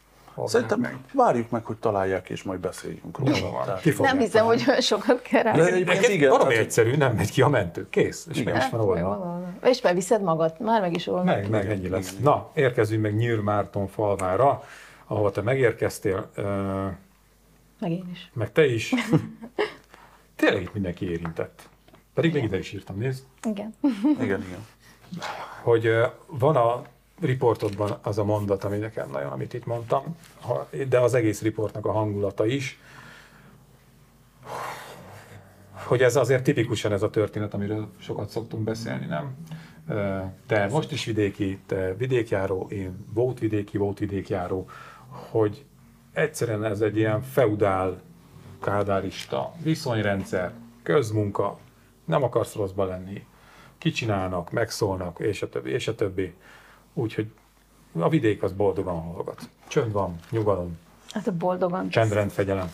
Speaker 3: Szerintem
Speaker 1: meg.
Speaker 3: várjuk meg, hogy találják, és majd beszéljünk róla.
Speaker 1: Jó van,
Speaker 2: Nem hiszem,
Speaker 1: találni.
Speaker 2: hogy olyan sokat kell rá.
Speaker 3: De egyébként igen,
Speaker 1: valami egyszerű, nem megy ki a mentő. Kész. És meg is van oldva.
Speaker 2: És beviszed magad, már meg is oldod.
Speaker 1: Meg, meg ennyi lesz. Na, érkezünk meg Nyír Márton falvára, ahol te megérkeztél,
Speaker 2: Meg én is.
Speaker 1: meg te is. Tényleg itt mindenki érintett. Pedig még ide is írtam, nézd,
Speaker 2: Igen.
Speaker 3: Igen, igen.
Speaker 1: hogy van a riportodban az a mondat, ami nekem nagyon, amit itt mondtam, de az egész riportnak a hangulata is, hogy ez azért tipikusan ez a történet, amiről sokat szoktunk beszélni, nem? Te most is vidéki, te vidékjáró, én volt vidéki, volt vidékjáró, hogy egyszerűen ez egy ilyen feudál, kádárista viszonyrendszer, közmunka, nem akarsz rosszba lenni, kicsinálnak, megszólnak, és a többi, és a többi. Úgyhogy a vidék az boldogan hallgat. Csönd van, nyugalom,
Speaker 2: Hát a boldogan.
Speaker 1: csendrend, fegyelem.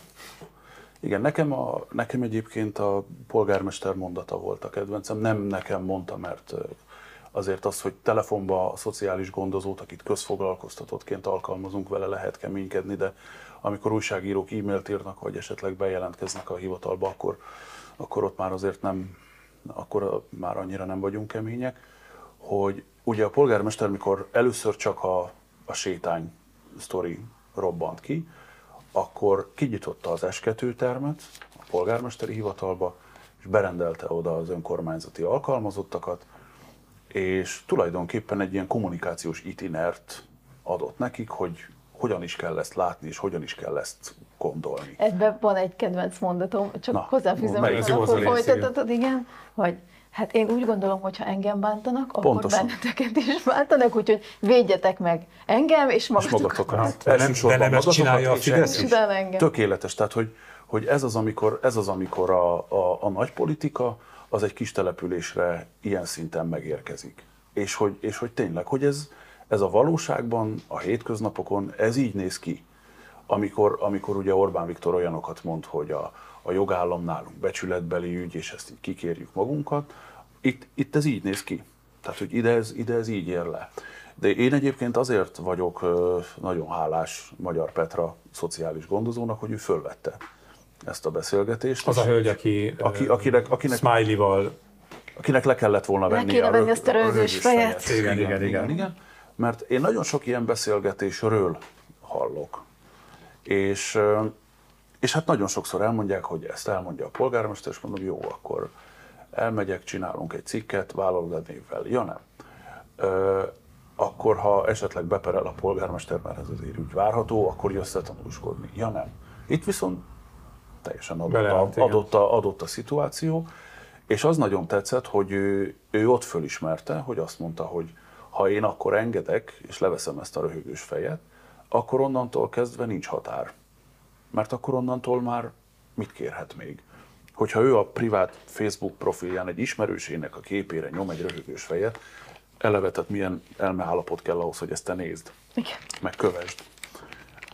Speaker 3: Igen, nekem, a, nekem egyébként a polgármester mondata volt a kedvencem. Nem nekem mondta, mert azért az, hogy telefonba a szociális gondozót, akit közfoglalkoztatottként alkalmazunk, vele lehet keménykedni, de amikor újságírók e-mailt írnak, vagy esetleg bejelentkeznek a hivatalba, akkor, akkor ott már azért nem, akkor már annyira nem vagyunk kemények, hogy ugye a polgármester, mikor először csak a, a sétány sztori robbant ki, akkor kinyitotta az S2 termet a polgármesteri hivatalba, és berendelte oda az önkormányzati alkalmazottakat, és tulajdonképpen egy ilyen kommunikációs itinert adott nekik, hogy hogyan is kell ezt látni, és hogyan is kell ezt gondolni.
Speaker 2: Ebben van egy kedvenc mondatom, csak
Speaker 3: Na,
Speaker 2: hozzáfűzöm, hogy akkor folytatod, igen, hogy hát én úgy gondolom, hogy ha engem bántanak, akkor
Speaker 3: Pontosan.
Speaker 2: benneteket is bántanak, úgyhogy védjetek meg engem és
Speaker 3: És
Speaker 2: magatokat.
Speaker 3: magatokat.
Speaker 1: de nem-
Speaker 3: Elsősorban
Speaker 1: de nem ezt
Speaker 3: magatokat,
Speaker 1: csinálja a Fidesz is?
Speaker 3: Tökéletes, tehát hogy, hogy ez az, amikor, ez az, amikor a, a, a nagy politika az egy kis településre ilyen szinten megérkezik. És hogy, és hogy tényleg, hogy ez, ez a valóságban, a hétköznapokon, ez így néz ki. Amikor, amikor ugye Orbán Viktor olyanokat mond, hogy a, a jogállam nálunk becsületbeli ügy, és ezt így kikérjük magunkat, itt, itt ez így néz ki. Tehát, hogy ide ez, ide ez így ér le. De én egyébként azért vagyok nagyon hálás Magyar Petra szociális gondozónak, hogy ő fölvette ezt a beszélgetést.
Speaker 1: Az a hölgy, aki,
Speaker 3: Aki- akinek- akinek-
Speaker 1: Smiley-val
Speaker 3: akinek le kellett volna
Speaker 2: Le
Speaker 3: venni
Speaker 2: kéne
Speaker 3: a,
Speaker 2: venni
Speaker 3: rög-
Speaker 2: azt a rögös
Speaker 3: rögös
Speaker 2: fejet.
Speaker 1: Igen, igen, igen.
Speaker 3: igen, igen. Mert én nagyon sok ilyen beszélgetésről hallok. És, és hát nagyon sokszor elmondják, hogy ezt elmondja a polgármester, és mondom, jó, akkor elmegyek, csinálunk egy cikket, vállalat névvel. Ja, nem. Ö, akkor, ha esetleg beperel a polgármester, mert ez azért úgy várható, akkor jössz le tanúskodni. Ja, nem. Itt viszont teljesen adott
Speaker 1: Beleállt,
Speaker 3: a, adott, a, adott a szituáció, és az nagyon tetszett, hogy ő, ő ott fölismerte, hogy azt mondta, hogy ha én akkor engedek, és leveszem ezt a röhögős fejet, akkor onnantól kezdve nincs határ. Mert akkor onnantól már mit kérhet még? Hogyha ő a privát Facebook profilján egy ismerősének a képére nyom egy röhögős fejet, eleve, tehát milyen elmeállapot kell ahhoz, hogy ezt te nézd,
Speaker 2: Igen.
Speaker 3: meg kövesd,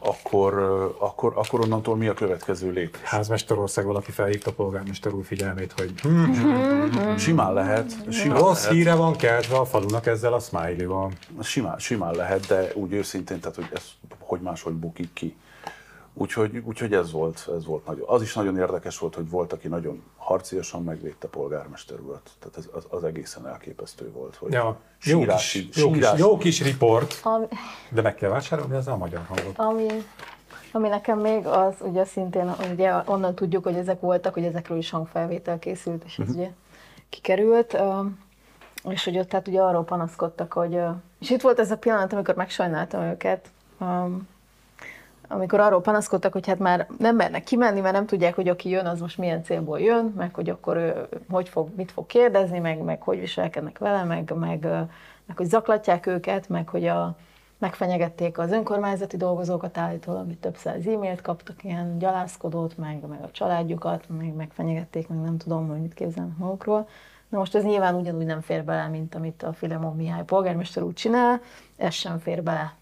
Speaker 3: akkor, akkor, akkor onnantól mi a következő lépés?
Speaker 1: házmesterország valaki felhívta a polgármester úr figyelmét, hogy
Speaker 3: Simán lehet, simán
Speaker 1: rossz
Speaker 3: lehet,
Speaker 1: híre van keltve a falunak ezzel a Smiley-val.
Speaker 3: simán, simán lehet, de úgy őszintén, tehát hogy ez hogy máshogy bukik ki. Úgyhogy, úgyhogy ez volt, ez volt nagyon. Az is nagyon érdekes volt, hogy volt, aki nagyon harciasan megvédte polgármester urat. Tehát ez, az, az egészen elképesztő volt, hogy
Speaker 1: Ja, jó,
Speaker 3: sírási,
Speaker 1: kis, jó, kis, jó kis riport,
Speaker 2: Ami,
Speaker 1: de meg kell vásárolni, ez a magyar hangot.
Speaker 2: ami, ami nekem még az, ugye szintén, ugye onnan tudjuk, hogy ezek voltak, hogy ezekről is hangfelvétel készült, és ez ugye kikerült, és hogy ott tehát ugye arról panaszkodtak, hogy, és itt volt ez a pillanat, amikor megsajnáltam őket, amikor arról panaszkodtak, hogy hát már nem mernek kimenni, mert nem tudják, hogy aki jön, az most milyen célból jön, meg hogy akkor ő hogy fog, mit fog kérdezni, meg, meg hogy viselkednek vele, meg, meg, meg hogy zaklatják őket, meg hogy a, megfenyegették az önkormányzati dolgozókat állítólag, amit több száz e-mailt kaptak, ilyen gyalászkodót, meg, meg a családjukat, meg megfenyegették, meg nem tudom, hogy mit képzelnek magukról. Na most ez nyilván ugyanúgy nem fér bele, mint amit a Filemon Mihály polgármester úgy csinál, ez sem fér bele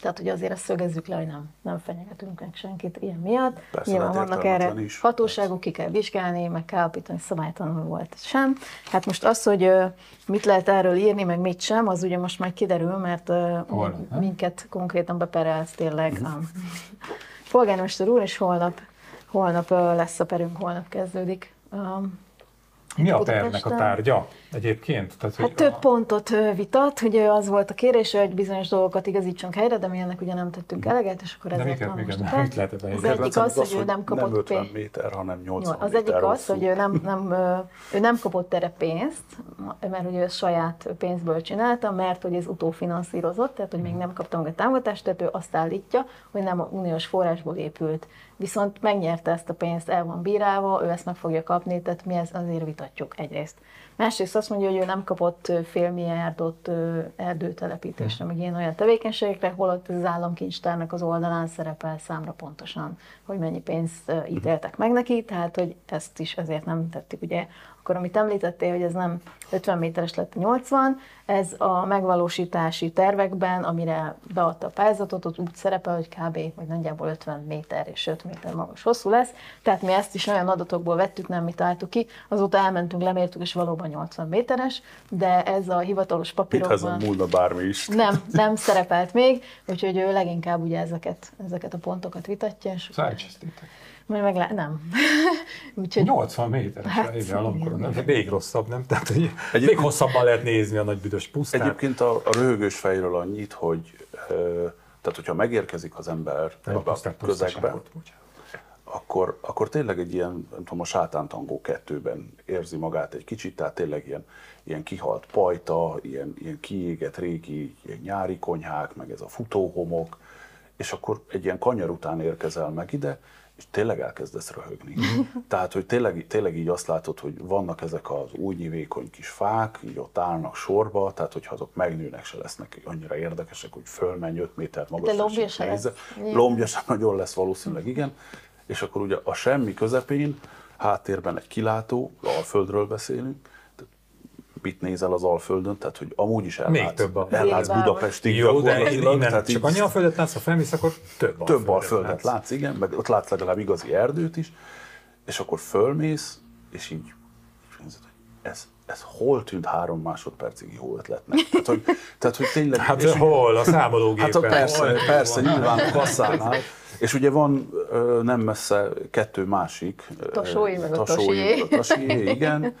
Speaker 2: tehát, hogy azért ezt szögezzük le, hogy nem, nem fenyegetünk meg senkit ilyen miatt. Persze, Nyilván vannak erre is. hatóságok, ki kell vizsgálni, meg kell alapítani, szabálytalanul volt sem. Hát most az, hogy mit lehet erről írni, meg mit sem, az ugye most már kiderül, mert Hol, minket konkrétan beperelsz tényleg uh-huh. a polgármester úr, és holnap, holnap lesz a perünk, holnap kezdődik.
Speaker 1: Mi a pernek a tárgya egyébként?
Speaker 2: Tehát, hát több a... pontot vitat, ugye az volt a kérés, hogy bizonyos dolgokat igazítsunk helyre, de mi ennek ugye nem tettünk eleget, és akkor ezért van most
Speaker 1: nem, mit lehet
Speaker 2: Az egyik az, hogy ő nem kapott
Speaker 3: nem 50 méter, hanem 80
Speaker 2: Az egyik az, hogy ő nem, nem, ő nem kapott erre pénzt, mert ugye ő saját pénzből csinálta, mert hogy ez utófinanszírozott, tehát hogy még nem kaptam a támogatást, tehát ő azt állítja, hogy nem a uniós forrásból épült. Viszont megnyerte ezt a pénzt, el van bírálva, ő ezt meg fogja kapni, tehát mi ezt azért vitatjuk egyrészt. Másrészt azt mondja, hogy ő nem kapott félmilliárdot erdőtelepítésre, meg ilyen olyan tevékenységekre, holott az államkincstárnak az oldalán szerepel számra pontosan, hogy mennyi pénzt ítéltek meg neki, tehát hogy ezt is ezért nem tettük ugye akkor amit említettél, hogy ez nem 50 méteres lett 80, ez a megvalósítási tervekben, amire beadta a pályázatot, ott úgy szerepel, hogy kb. vagy nagyjából 50 méter és 5 méter magas hosszú lesz. Tehát mi ezt is olyan adatokból vettük, nem mi találtuk ki. Azóta elmentünk, lemértük, és valóban 80 méteres, de ez a hivatalos papírokban...
Speaker 3: Itt múlna bármi is.
Speaker 2: Nem, nem szerepelt még, úgyhogy ő leginkább ugye ezeket, ezeket a pontokat vitatja. És majd meg le, nem.
Speaker 1: Úgyhogy... 80 méteres hát, igen, amikor nem, még rosszabb, nem? Tehát, hogy még hosszabban lehet nézni a nagy büdös pusztát.
Speaker 3: Egyébként a, a röhögős fejről annyit, hogy tehát, hogyha megérkezik az ember ebbe a közegbe, akkor, akkor tényleg egy ilyen, nem tudom, a sátántangó kettőben érzi magát egy kicsit, tehát tényleg ilyen, ilyen kihalt pajta, ilyen, ilyen kiégett régi ilyen nyári konyhák, meg ez a futóhomok, és akkor egy ilyen kanyar után érkezel meg ide, és tényleg elkezdesz röhögni. Tehát, hogy tényleg, tényleg így azt látod, hogy vannak ezek az új nyívékony kis fák, így ott állnak sorba, tehát hogyha azok megnőnek, se lesznek annyira érdekesek, hogy fölmenj 5 méter magas.
Speaker 2: De lombja se lesz.
Speaker 3: Lombja sem nagyon lesz valószínűleg, igen. És akkor ugye a semmi közepén, háttérben egy kilátó, a földről beszélünk, mit nézel az Alföldön, tehát hogy amúgy is ellátsz,
Speaker 1: Még több a
Speaker 3: ellátsz Budapestig
Speaker 1: Jó, de innen tehát csak annyi Alföldet látsz, ha felmész, akkor több
Speaker 3: Több Alföldet látsz. látsz, igen, meg ott látsz legalább igazi erdőt is, és akkor fölmész, és így ez, ez hol tűnt három másodpercig jó ötletnek? Tehát, hogy, tehát, hogy tényleg...
Speaker 1: Hát és hol? A számológépen?
Speaker 3: Hát persze, hol, persze, hol, nyilván a kasszánál. És ugye van nem messze kettő másik.
Speaker 2: Tosói, meg a Tosié.
Speaker 3: igen.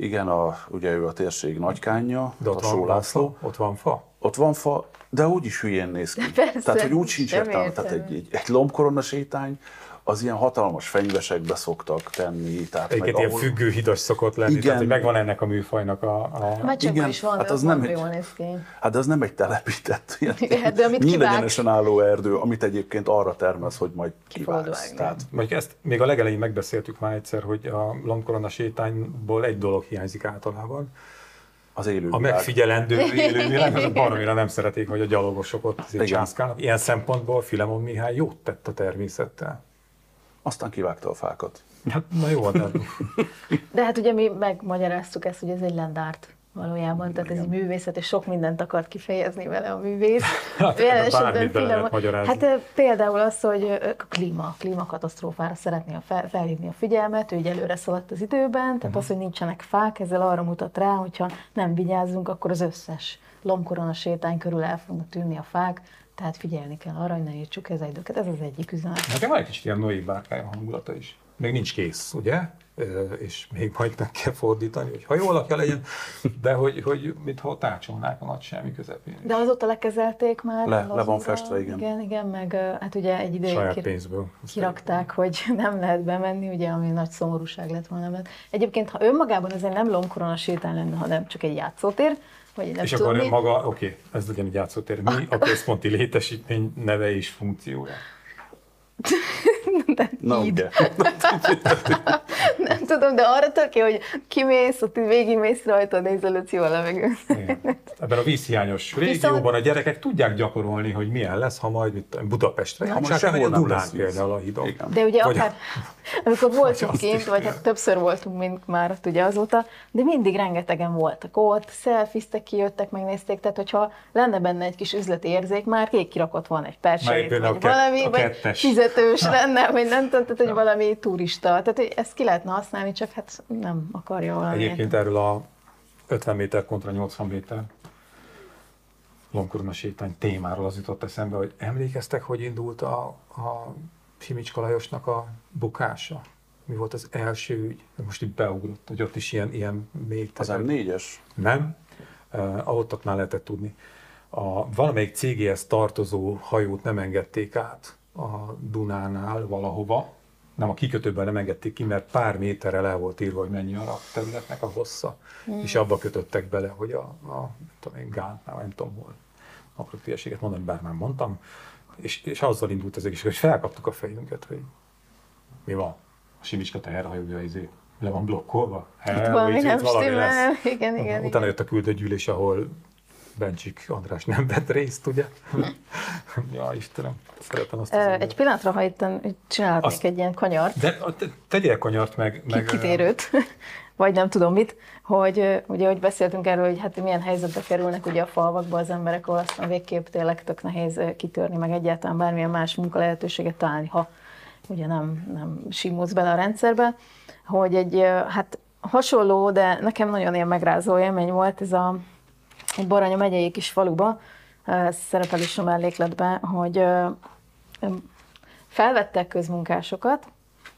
Speaker 3: Igen, a, ugye ő a térség nagykánya,
Speaker 1: de ott van, László. Ott van fa?
Speaker 3: Ott van fa, de úgy is hülyén néz ki.
Speaker 2: Persze,
Speaker 3: tehát, hogy úgy sincs értelme. Tehát egy, egy, egy lombkorona sétány, az ilyen hatalmas fenyvesekbe szoktak tenni.
Speaker 1: Tehát Egyébként ilyen ahol... függő hidas szokott lenni, igen. tehát hogy megvan ennek a műfajnak a... a...
Speaker 2: igen, is van, hát az, nem egy, jól néz ki.
Speaker 3: Hát az nem egy telepített, ilyen, de amit nyílegyenesen álló erdő, amit egyébként arra termesz, hogy majd kivágsz.
Speaker 1: Tehát... Majd ezt még a legelején megbeszéltük már egyszer, hogy a lombkorona sétányból egy dolog hiányzik általában,
Speaker 3: az élő
Speaker 1: A megfigyelendő élővilág, az baromira nem szeretik, hogy a gyalogosok ott császkálnak. Ilyen szempontból Filemon Mihály jót tett a természettel
Speaker 3: aztán kivágta a fákat.
Speaker 1: Hát, na jó, de...
Speaker 2: de hát ugye mi megmagyaráztuk ezt, hogy ez egy lendárt valójában, tehát ez egy művészet, és sok mindent akart kifejezni vele a művész.
Speaker 1: Hát,
Speaker 2: hát például az, hogy a klíma, klímakatasztrófára szeretné fel, felhívni a figyelmet, ő így előre szaladt az időben, tehát uh-huh. az, hogy nincsenek fák, ezzel arra mutat rá, hogyha nem vigyázzunk, akkor az összes lombkorona sétány körül el fognak tűnni a fák, tehát figyelni kell arra, hogy ne értsük ez időket. Ez az egyik üzenet.
Speaker 1: Nekem van egy kicsit ilyen Noé bárkája hangulata is. még nincs kész, ugye? és még majd meg kell fordítani, hogy hajó alakja legyen, de hogy, hogy mintha tácsolnák a nagy semmi közepén.
Speaker 2: De azóta lekezelték már?
Speaker 3: Le, le van festve, igen.
Speaker 2: Igen, igen, meg hát ugye egy ideig
Speaker 1: Saját pénzből.
Speaker 2: kirakták, hogy nem lehet bemenni, ugye, ami nagy szomorúság lett volna. Mert egyébként, ha önmagában ez egy nem lomkorona sétál lenne, hanem csak egy játszótér, vagy nem
Speaker 1: és
Speaker 2: tudom
Speaker 1: akkor
Speaker 2: mi.
Speaker 1: maga, oké, okay, ez egy játszótér. Mi a központi létesítmény neve és funkciója?
Speaker 2: De
Speaker 3: Na ugye.
Speaker 2: Nem tudom, de arra tök jó, hogy kimész, ott végigmész rajta, nézelődsz jól a levegőn.
Speaker 1: Ebben a vízhiányos régióban a gyerekek tudják gyakorolni, hogy milyen lesz, ha majd mit, Budapestre
Speaker 3: Ha
Speaker 1: vagy a
Speaker 3: sehol nem
Speaker 1: Dunán például a hidon.
Speaker 3: Igen.
Speaker 2: De ugye
Speaker 1: Vagy
Speaker 2: akár, amikor voltunk
Speaker 1: azt
Speaker 2: kint, vagy hát többször voltunk, mint már ott ugye azóta, de mindig rengetegen voltak ott, szelfiztek, kijöttek, megnézték, tehát hogyha lenne benne egy kis üzleti érzék, már kék kirakott van egy
Speaker 1: a
Speaker 2: vagy valami,
Speaker 1: a
Speaker 2: vagy
Speaker 1: kettes.
Speaker 2: fizetős lenne, vagy nem tudom, tehát hogy valami turista. Tehát hogy ezt ki lehetne használni, csak hát nem akarja valami.
Speaker 1: Egyébként erről a 50 méter kontra 80 méter Lomkorona sétány témáról az jutott eszembe, hogy emlékeztek, hogy indult a, a Simicska Lajosnak a bukása? Mi volt az első ügy? Most itt beugrott, hogy ott is ilyen, ilyen mély
Speaker 3: Az
Speaker 1: terület.
Speaker 3: M4-es?
Speaker 1: Nem, uh, ahottaknál lehetett tudni. A valamelyik cégéhez tartozó hajót nem engedték át a Dunánál valahova, nem a kikötőben nem engedték ki, mert pár méterrel el volt írva, hogy mennyi a területnek a hossza, mm. és abba kötöttek bele, hogy a, a nem tudom én, Gántnál, nem tudom hol, akarok hülyeséget mondani, bár már mondtam, és, és azzal indult az egész, hogy felkaptuk a fejünket, hogy mi van, a Simicska teherhajója izé, le van blokkolva.
Speaker 2: Valami
Speaker 1: itt-
Speaker 2: nem
Speaker 1: valami lesz.
Speaker 2: stimmel. Igen, igen,
Speaker 1: Utána
Speaker 2: igen.
Speaker 1: jött a küldőgyűlés, ahol Bencsik András nem vett részt, ugye? ja, Istenem, szeretem azt az
Speaker 2: Ö. Egy pillanatra, ha itt csinálhatnék
Speaker 1: Azt-
Speaker 2: egy ilyen kanyart,
Speaker 1: De tegyél kanyart meg... meg
Speaker 2: kitérőt, vagy nem tudom mit, hogy ugye, hogy beszéltünk erről, hogy hát milyen helyzetbe kerülnek ugye a falvakba az emberek, ahol aztán végképp tényleg tök nehéz kitörni, meg egyáltalán bármilyen más munkalehetőséget találni, ha ugye nem, nem simulsz bele a rendszerbe, hogy egy hát hasonló, de nekem nagyon ilyen megrázó élmény volt ez a egy Baranya megyei kis faluba, ez szerepel is a mellékletben, hogy felvettek közmunkásokat,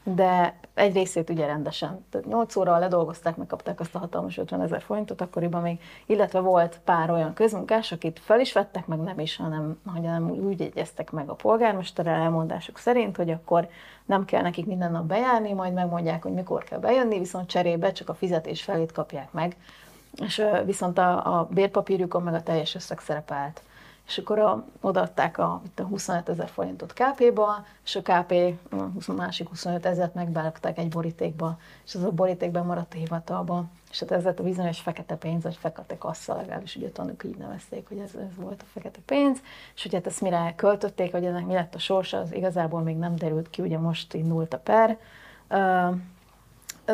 Speaker 2: de egy részét ugye rendesen. Tehát 8 óra ledolgozták, megkapták azt a hatalmas 50 ezer forintot akkoriban még, illetve volt pár olyan közmunkás, akit fel is vettek, meg nem is, hanem, hanem úgy egyeztek meg a polgármesterrel elmondásuk szerint, hogy akkor nem kell nekik minden nap bejárni, majd megmondják, hogy mikor kell bejönni, viszont cserébe csak a fizetés felét kapják meg. És viszont a, a bérpapírjukon meg a teljes összeg szerepelt. És akkor a, odaadták a, itt a 25 ezer forintot KP-ba, és a KP a 20 másik 25 ezeret megberakták egy borítékba, és az a borítékben maradt a hivatalba, és hát ez a bizonyos fekete pénz, vagy fekete kassa, legalábbis ugye a tanúk így nevezték, hogy ez, ez volt a fekete pénz, és hogy hát ezt mire költötték, hogy ennek mi lett a sorsa, az igazából még nem derült ki, ugye most indult a per,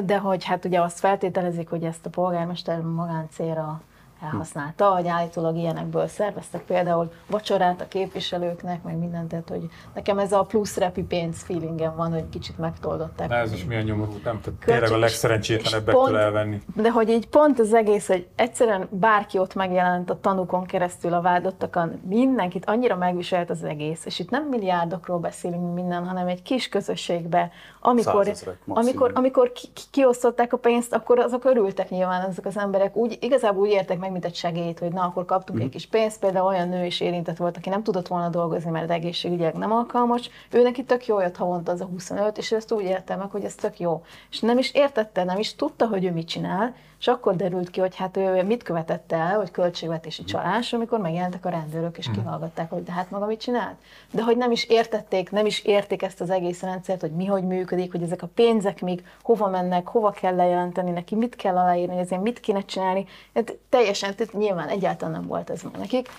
Speaker 2: de hogy hát ugye azt feltételezik, hogy ezt a polgármester magáncélra elhasználta, hogy állítólag ilyenekből szerveztek például vacsorát a képviselőknek, meg mindent, tehát hogy nekem ez a plusz repi pénz feelingem van, hogy kicsit megtoldották.
Speaker 1: De ez is milyen nyomorú, nem?
Speaker 2: Költség-
Speaker 1: tényleg a legszerencsétlenebbektől elvenni.
Speaker 2: De hogy így pont az egész, hogy egyszerűen bárki ott megjelent a tanúkon keresztül a vádottakon, mindenkit annyira megviselt az egész, és itt nem milliárdokról beszélünk minden, hanem egy kis közösségbe, amikor, amikor, amikor ki, ki, kiosztották a pénzt, akkor azok örültek nyilván ezek az emberek, úgy, igazából úgy értek meg, mint egy segélyt, hogy na, akkor kaptunk egy kis pénzt, például olyan nő is érintett volt, aki nem tudott volna dolgozni, mert egészségügyileg nem alkalmas, ő neki tök jó jött havonta az a 25, és ő ezt úgy érte meg, hogy ez tök jó. És nem is értette, nem is tudta, hogy ő mit csinál, és akkor derült ki, hogy hát ő mit követett el, hogy költségvetési csalás, amikor megjelentek a rendőrök, és kihallgatták, hogy de hát maga mit csinált. De hogy nem is értették, nem is érték ezt az egész rendszert, hogy mi hogy működik, hogy ezek a pénzek még hova mennek, hova kell lejelenteni neki, mit kell aláírni, ezért mit kéne csinálni. Hát teljesen, tehát nyilván egyáltalán nem volt ez meg nekik.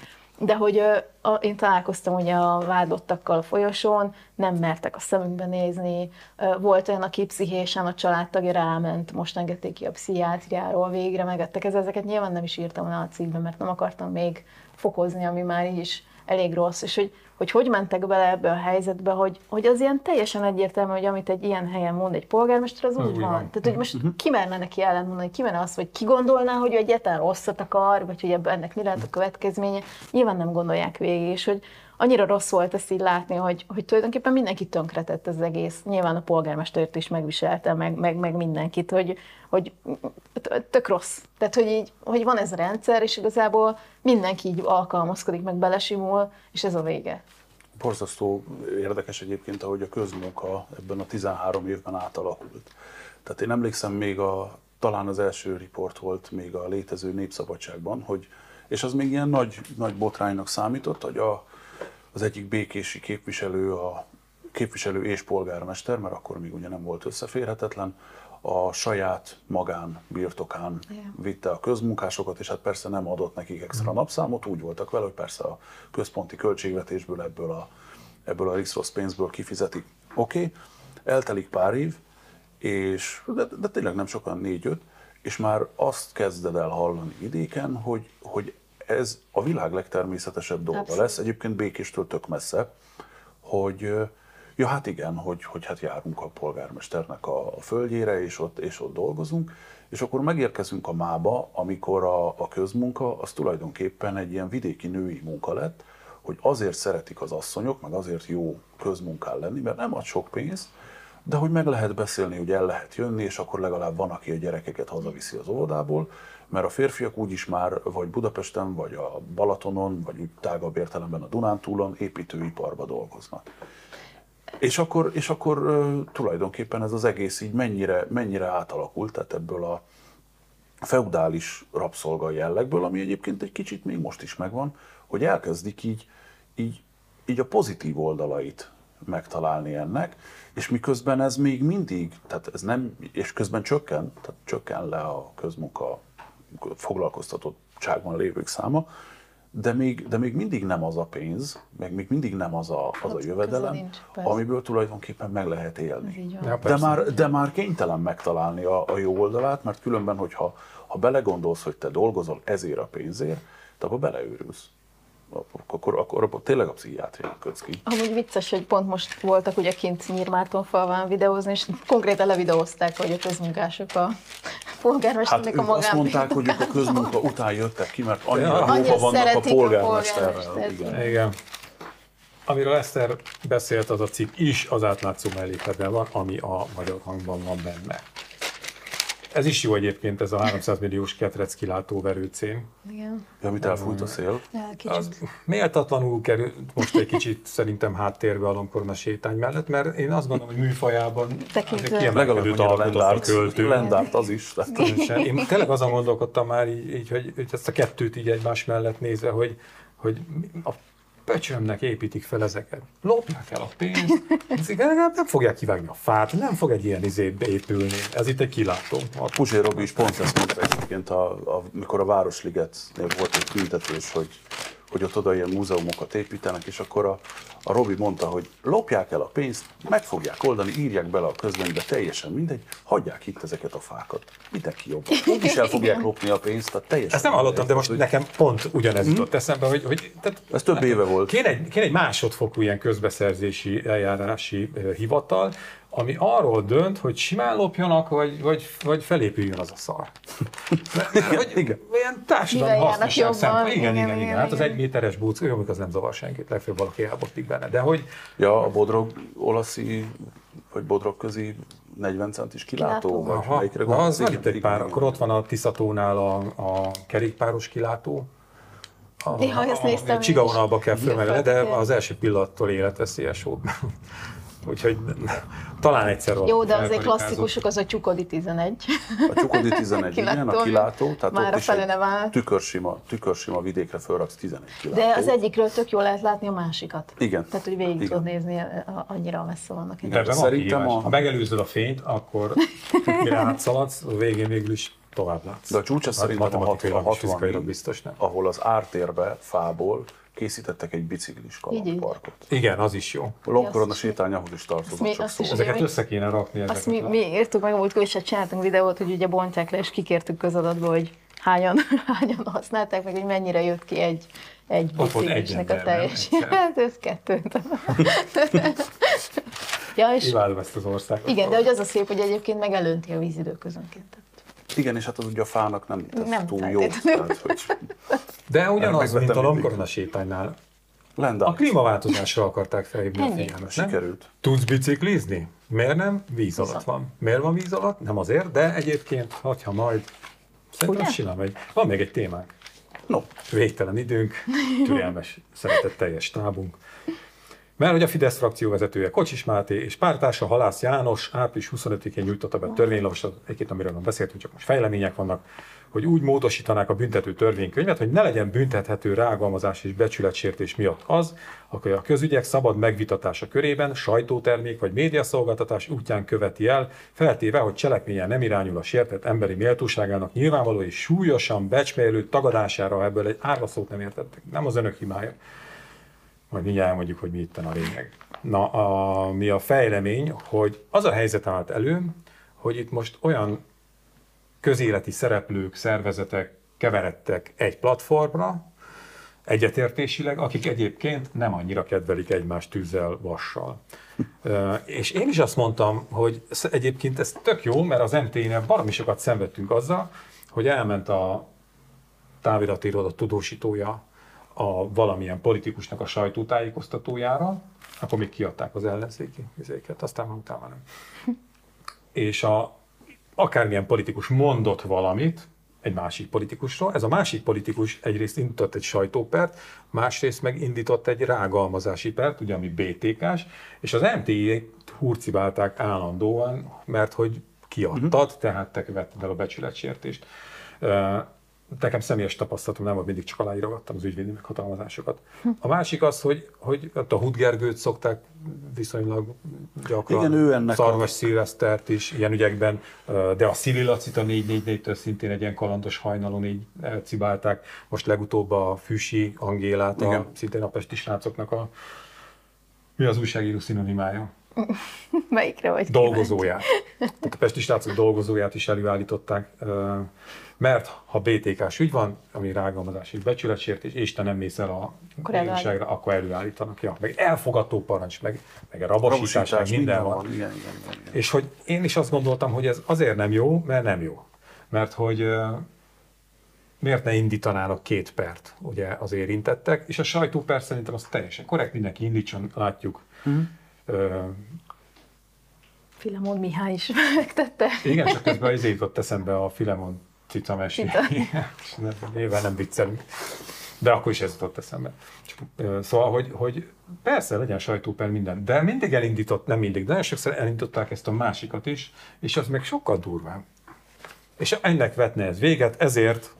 Speaker 2: De hogy a, én találkoztam ugye a vádottakkal a folyosón, nem mertek a szemünkbe nézni, volt olyan, aki pszichésen a családtagja ráment, most engedték ki a pszichiátriáról, végre megettek. Ez, ezeket nyilván nem is írtam le a cikkbe, mert nem akartam még fokozni, ami már így is elég rossz, és hogy hogy, hogy mentek bele ebbe a helyzetbe, hogy, hogy az ilyen teljesen egyértelmű, hogy amit egy ilyen helyen mond egy polgármester, az úgy
Speaker 1: úgy
Speaker 2: van.
Speaker 1: van.
Speaker 2: Tehát, hogy most ki merne neki ellentmondani, ki merne azt, hogy ki gondolná, hogy ő egyáltalán rosszat akar, vagy hogy ennek mi lehet a következménye, nyilván nem gondolják végig, és hogy annyira rossz volt ezt így látni, hogy, hogy tulajdonképpen mindenki tönkretett az egész. Nyilván a polgármestert is megviselte, meg, meg, meg mindenkit, hogy, hogy tök rossz. Tehát, hogy, így, hogy van ez a rendszer, és igazából mindenki így alkalmazkodik, meg belesimul, és ez a vége.
Speaker 3: Borzasztó érdekes egyébként, ahogy a közmunka ebben a 13 évben átalakult. Tehát én emlékszem még a, talán az első riport volt még a létező Népszabadságban, hogy, és az még ilyen nagy, nagy botránynak számított, hogy a, az egyik békési képviselő, a képviselő és polgármester, mert akkor még ugye nem volt összeférhetetlen, a saját magán birtokán Igen. vitte a közmunkásokat, és hát persze nem adott nekik extra napszámot, úgy voltak vele, hogy persze a központi költségvetésből ebből a, ebből a rossz pénzből kifizetik. Oké, okay. eltelik pár év, és de, de tényleg nem sokan, négy-öt, és már azt kezded el hallani vidéken, hogy, hogy ez a világ legtermészetesebb dolga Abszolút. lesz, egyébként Békéstől tök messze, hogy ja hát igen, hogy, hogy hát járunk a polgármesternek a, a földjére, és ott, és ott dolgozunk, és akkor megérkezünk a mába, amikor a, a közmunka az tulajdonképpen egy ilyen vidéki női munka lett, hogy azért szeretik az asszonyok, meg azért jó közmunkán lenni, mert nem ad sok pénzt, de hogy meg lehet beszélni, hogy el lehet jönni, és akkor legalább van, aki a gyerekeket hazaviszi az óvodából, mert a férfiak úgyis már vagy Budapesten, vagy a Balatonon, vagy tágabb értelemben a Dunántúlon építőiparba dolgoznak. És akkor, és akkor tulajdonképpen ez az egész így mennyire, mennyire átalakult, tehát ebből a feudális rabszolga jellegből, ami egyébként egy kicsit még most is megvan, hogy elkezdik így, így, így a pozitív oldalait megtalálni ennek, és miközben ez még mindig, tehát ez nem, és közben csökken, tehát csökken le a közmunka foglalkoztatottságban lévők száma, de még, de még mindig nem az a pénz, meg még mindig nem az a, az a jövedelem, nincs, amiből tulajdonképpen meg lehet élni. Ja, de, már, de már kénytelen megtalálni a, a jó oldalát, mert különben, hogyha ha belegondolsz, hogy te dolgozol ezért a pénzért, te akkor beleőrülsz akkor, akkor, akkor tényleg a pszichiátria kötsz ki.
Speaker 2: Amúgy vicces, hogy pont most voltak ugye kint Nyírmártonfalván videózni, és konkrétan levideózták, hogy a közmunkások a polgármesternek hát, a magán.
Speaker 3: azt mondták, hogy ők a közmunka után jöttek ki, mert annyira jóban vannak a polgármesterrel.
Speaker 1: Igen. Igen. Amiről Eszter beszélt, az a cikk is az átlátszó mellékletben van, ami a magyar hangban van benne. Ez is jó egyébként, ez a 300 milliós ketrec kilátó verőcén.
Speaker 2: Igen.
Speaker 3: Ja, amit elfújt a szél.
Speaker 1: Az méltatlanul került most egy kicsit szerintem háttérbe a Lomkorna sétány mellett, mert én azt gondolom, hogy műfajában
Speaker 3: kiemelkedőt alkotott költő. Lendárt az is.
Speaker 1: Én tényleg azon gondolkodtam már így, így hogy, hogy ezt a kettőt így egymás mellett nézve, hogy, hogy a pöcsömnek építik fel ezeket. Lopják el a pénzt, legalább nem fogják kivágni a fát, nem fog egy ilyen izé épülni. Ez itt egy kilátó.
Speaker 3: A Puzsé Robi is pont ezt mondta egyébként, a, a, amikor a Városligetnél volt egy tüntetés, hogy hogy ott oda ilyen múzeumokat építenek, és akkor a, a Robi mondta, hogy lopják el a pénzt, meg fogják oldani, írják bele a közlönybe, teljesen mindegy, hagyják itt ezeket a fákat. Mindenki jobb. Úgy is el fogják lopni a pénzt, tehát teljesen.
Speaker 1: Ezt nem hallottam, de most hogy... nekem pont ugyanez hmm? jutott eszembe, hogy, hogy
Speaker 3: tehát, ez több éve volt.
Speaker 1: Kéne egy, kéne egy másodfokú ilyen közbeszerzési eljárási hivatal, ami arról dönt, hogy simán lopjanak, vagy, vagy, vagy felépüljön az a szar. Hogy igen. Ilyen társadalmi hasznosság szempont. Igen, igen, igen, igen, igen. Hát az egy méteres búc, jó, az nem zavar senkit, legfőbb valaki elbotlik benne. De hogy...
Speaker 3: Ja, a bodrog olaszi, vagy bodrog közi 40 centis kilátó, kilátó. vagy Aha, melyikre
Speaker 1: az igen, itt egy pár. Akkor ott van a Tiszatónál a, a kerékpáros kilátó,
Speaker 2: a, Néha ezt néztem. A
Speaker 1: Csigavonalba kell fölmenni, de az első pillanattól életveszélyes volt. Úgyhogy talán egyszer
Speaker 2: Jó, de azért klasszikusok az a Csukodi 11.
Speaker 3: A Csukodi 11, igen, a kilátó, tehát Már ott is egy tükörsima, tükörsima vidékre fölraksz 11 kilátó.
Speaker 2: De az egyikről tök jól lehet látni a másikat.
Speaker 3: Igen.
Speaker 2: Tehát, hogy végig tudod nézni, annyira messze vannak.
Speaker 1: De, de szerintem a... Ha megelőzöd a fényt, akkor mire átszaladsz, a végén végül is tovább látsz.
Speaker 3: De a csúcs az szerintem a 60, a 60 biztos nem. ahol az ártérbe fából készítettek egy biciklis kalandparkot.
Speaker 1: Igen, az is jó.
Speaker 3: A Lomkorona sétány ahhoz is tartozott, mi, csak szó.
Speaker 1: Ezeket össze kéne rakni.
Speaker 2: Azt mi, mi írtuk meg, múltkor is csináltunk videót, hogy ugye bontják le, és kikértük közadatba, hogy hányan, hányan használták, meg hogy mennyire jött ki egy, egy biciklisnek a teljes. Hát ez kettő.
Speaker 1: ja, és Imádom ezt az országot.
Speaker 2: Igen, de hogy az a szép, hogy egyébként megelönti a vízidő közönként.
Speaker 3: Igen, és hát az ugye a fának nem tesz nem túl jó. Tehát, hogy
Speaker 1: De ugyanaz, mint a Lomkorona sétánynál.
Speaker 3: Lendát.
Speaker 1: A klímaváltozásra akarták felhívni a figyelmet.
Speaker 3: Sikerült.
Speaker 1: Tudsz biciklizni? Miért nem? Víz alatt van. Miért van víz alatt? Nem azért, de egyébként, hogyha majd... Szerintem simán megy. Van még egy témánk.
Speaker 3: No,
Speaker 1: Végtelen időnk, türelmes, szeretetteljes tábunk. Mert hogy a Fidesz frakció vezetője Kocsis Máté és pártársa Halász János április 25-én nyújtotta be törvényjavaslatot, egyébként amiről nem beszéltünk, csak most fejlemények vannak, hogy úgy módosítanák a büntető törvénykönyvet, hogy ne legyen büntethető rágalmazás és becsületsértés miatt az, aki a közügyek szabad megvitatása körében sajtótermék vagy médiaszolgáltatás útján követi el, feltéve, hogy cselekményen nem irányul a sértett emberi méltóságának nyilvánvaló és súlyosan becsmérlő tagadására, ebből egy árvaszót nem értettek. Nem az önök hibája. Majd mindjárt elmondjuk, hogy mi itt a lényeg. Na, a, mi a fejlemény, hogy az a helyzet állt elő, hogy itt most olyan közéleti szereplők, szervezetek keveredtek egy platformra, egyetértésileg, akik egyébként nem annyira kedvelik egymást tűzzel, vassal. És én is azt mondtam, hogy egyébként ez tök jó, mert az MT-nél baromi sokat szenvedtünk azzal, hogy elment a távirati iroda tudósítója a valamilyen politikusnak a sajtótájékoztatójára, akkor még kiadták az ellenzéki vizéket, aztán utána nem. És a, akármilyen politikus mondott valamit, egy másik politikusról. Ez a másik politikus egyrészt indított egy sajtópert, másrészt meg indított egy rágalmazási pert, ugye ami BTK-s, és az MTI hurcibálták állandóan, mert hogy kiadtad, tehát te vetted el a becsületsértést. Nekem személyes tapasztalatom nem volt, mindig csak aláírogattam az ügyvédi meghatalmazásokat. A másik az, hogy, hogy a Hudgergőt szokták viszonylag gyakran,
Speaker 3: Igen, ő ennek a-
Speaker 1: Szarvas Szilvesztert is ilyen ügyekben, de a Szili Lacit a 444-től szintén egy ilyen kalandos hajnalon így elcibálták. Most legutóbb a Füsi Angélát, a,
Speaker 3: Igen.
Speaker 1: szintén a pesti srácoknak a mi az újságíró szinonimája?
Speaker 2: Melyikre vagy
Speaker 1: dolgozóját. Tehát a pesti srácok dolgozóját is előállították, mert ha BTK-s ügy van, ami rágalmazás és becsületsértés, és te nem mész el a bíróságra, akkor előállítanak. Ja. Meg elfogató parancs, meg, meg a rabosítás, meg minden van.
Speaker 3: Igen, igen, igen, igen.
Speaker 1: És hogy én is azt gondoltam, hogy ez azért nem jó, mert nem jó. Mert hogy miért ne indítanának két pert ugye az érintettek, és a sajtóper szerintem az teljesen korrekt, mindenki indítson, látjuk.
Speaker 3: Mhm.
Speaker 1: Ö,
Speaker 2: Filemon Mihály is megtette.
Speaker 1: Igen, csak közben az jutott eszembe a Filemon cica mesi. Nyilván nem viccelünk. De akkor is ez jutott eszembe. Csak, Szóval, hogy, hogy persze legyen sajtóper minden, de mindig elindított, nem mindig, de nagyon sokszor elindították ezt a másikat is, és az meg sokkal durvább. És ennek vetne ez véget, ezért